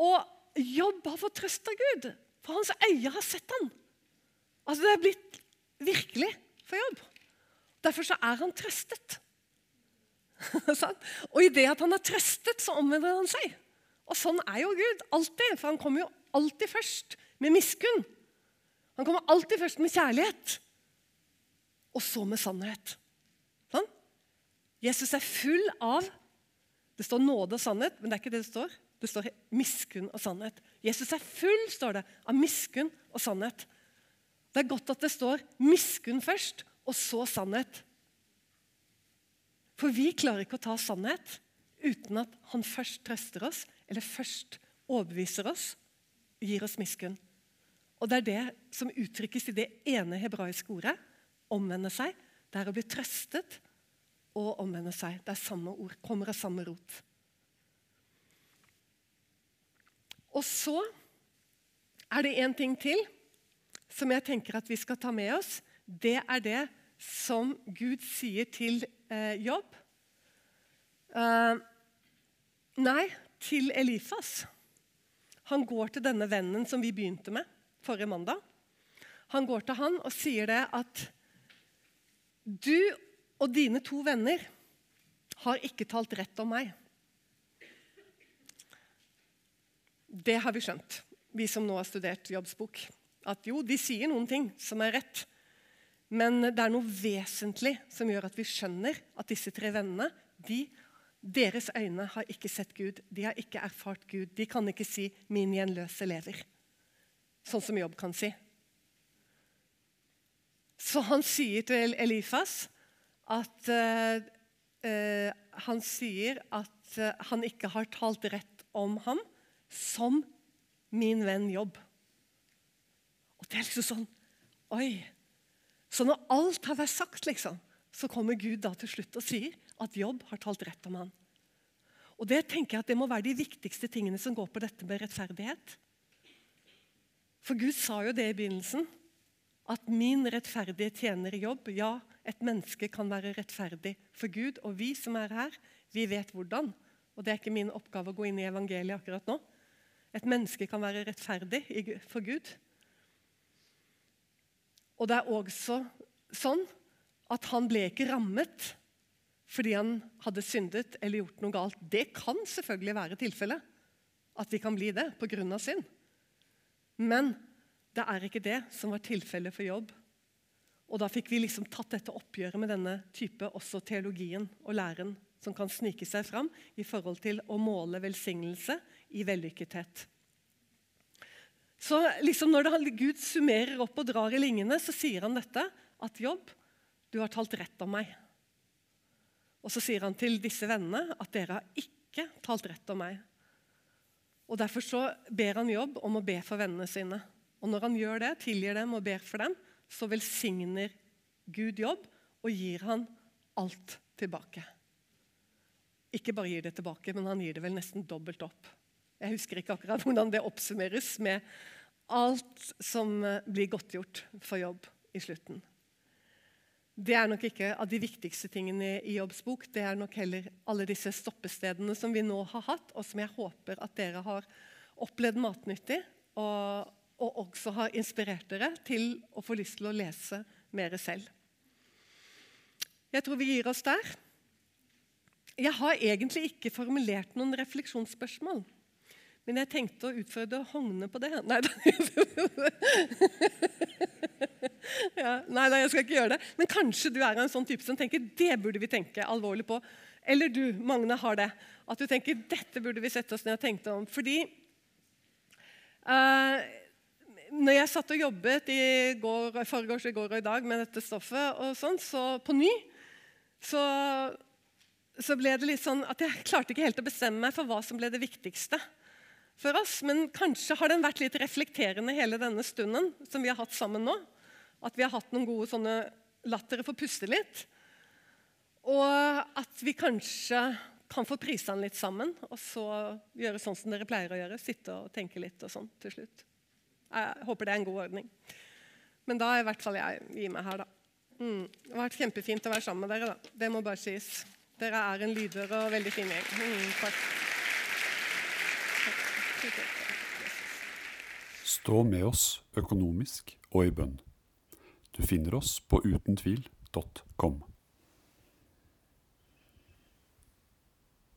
Og Jobb har fått trøst av Gud, for hans øyne har sett han. Altså Det er blitt virkelig for Jobb. Derfor så er han trøstet. *laughs* og i det at han er trøstet, så omvender han seg. Og sånn er jo Gud alltid, for han kommer jo alltid først med miskunn. Han kommer alltid først med kjærlighet, og så med sannhet. Sånn? Jesus er full av Det står nåde og sannhet, men det er ikke det det står. Det står miskunn og sannhet. Jesus er full står det, av miskunn og sannhet. Det er godt at det står miskunn først, og så sannhet. For vi klarer ikke å ta sannhet uten at han først trøster oss, eller først overbeviser oss, gir oss miskunn. Og Det er det som uttrykkes i det ene hebraiske ordet, omvende seg. Det er å bli trøstet og omvende seg. Det er samme ord, kommer av samme rot. Og så er det én ting til som jeg tenker at vi skal ta med oss. Det er det som Gud sier til eh, Jobb. Uh, nei, til Elifas. Han går til denne vennen som vi begynte med forrige mandag. Han går til han og sier det at du og dine to venner har ikke talt rett om meg. Det har vi skjønt, vi som nå har studert jobbsbok. At jo, de sier noen ting som er rett. Men det er noe vesentlig som gjør at vi skjønner at disse tre vennene de, deres øyne har ikke sett Gud. De har ikke erfart Gud. De kan ikke si 'min gjenløse lever', sånn som Jobb kan si. Så han sier til Elifas at uh, uh, Han sier at uh, han ikke har talt rett om ham som min venn Jobb. Og det er liksom sånn Oi! Så når alt har vært sagt, liksom, så kommer Gud da til slutt og sier at Jobb har talt rett om han. Og Det tenker jeg at det må være de viktigste tingene som går på dette med rettferdighet. For Gud sa jo det i begynnelsen. At min rettferdige tjener i jobb. Ja, et menneske kan være rettferdig for Gud. Og vi som er her, vi vet hvordan. Og det er ikke min oppgave å gå inn i evangeliet akkurat nå. Et menneske kan være rettferdig for Gud. Og det er også sånn at han ble ikke rammet fordi han hadde syndet eller gjort noe galt. Det kan selvfølgelig være tilfellet, at vi kan bli det pga. synd. Men det er ikke det som var tilfellet for jobb. Og Da fikk vi liksom tatt dette oppgjøret med denne type også teologien og læren som kan snike seg fram i forhold til å måle velsignelse i vellykkethet. Så liksom når Gud summerer opp og drar i lingene, så sier han dette. At jobb, du har talt rett om meg. Og så sier han til disse vennene at dere har ikke talt rett om meg. Og Derfor så ber han jobb om å be for vennene sine. Og når han gjør det, tilgir dem og ber for dem, så velsigner Gud jobb og gir han alt tilbake. Ikke bare gir det tilbake, men han gir det vel nesten dobbelt opp. Jeg husker ikke akkurat hvordan det oppsummeres med alt som eh, blir godtgjort for jobb i slutten. Det er nok ikke av de viktigste tingene i Jobbs bok. Det er nok heller alle disse stoppestedene som vi nå har hatt, og som jeg håper at dere har opplevd matnyttig, og, og også har inspirert dere til å få lyst til å lese mer selv. Jeg tror vi gir oss der. Jeg har egentlig ikke formulert noen refleksjonsspørsmål. Men jeg tenkte å utfordre Hogne på det. Nei da. *laughs* ja, nei da, jeg skal ikke gjøre det. Men kanskje du er en sånn type som tenker det burde vi tenke alvorlig på. Eller du, Magne, har det. At du tenker dette burde vi sette oss ned og tenke om. Fordi uh, når jeg satt og jobbet i går, forgårs, i går og i dag med dette stoffet, og sånn, så på ny, så så ble det litt sånn at jeg klarte ikke helt å bestemme meg for hva som ble det viktigste for oss. Men kanskje har den vært litt reflekterende hele denne stunden som vi har hatt sammen nå. At vi har hatt noen gode sånne lattere å puste litt. Og at vi kanskje kan få prisa den litt sammen, og så gjøre sånn som dere pleier å gjøre. Sitte og tenke litt og sånn til slutt. Jeg håper det er en god ordning. Men da i hvert fall jeg gi meg her, da. Mm. Det har vært kjempefint å være sammen med dere. da. Det må bare sies. Dere er en lyder og veldig fin gjeng. Mm, takk. Stå med oss økonomisk og i bønn. Du finner oss på utentvil.com.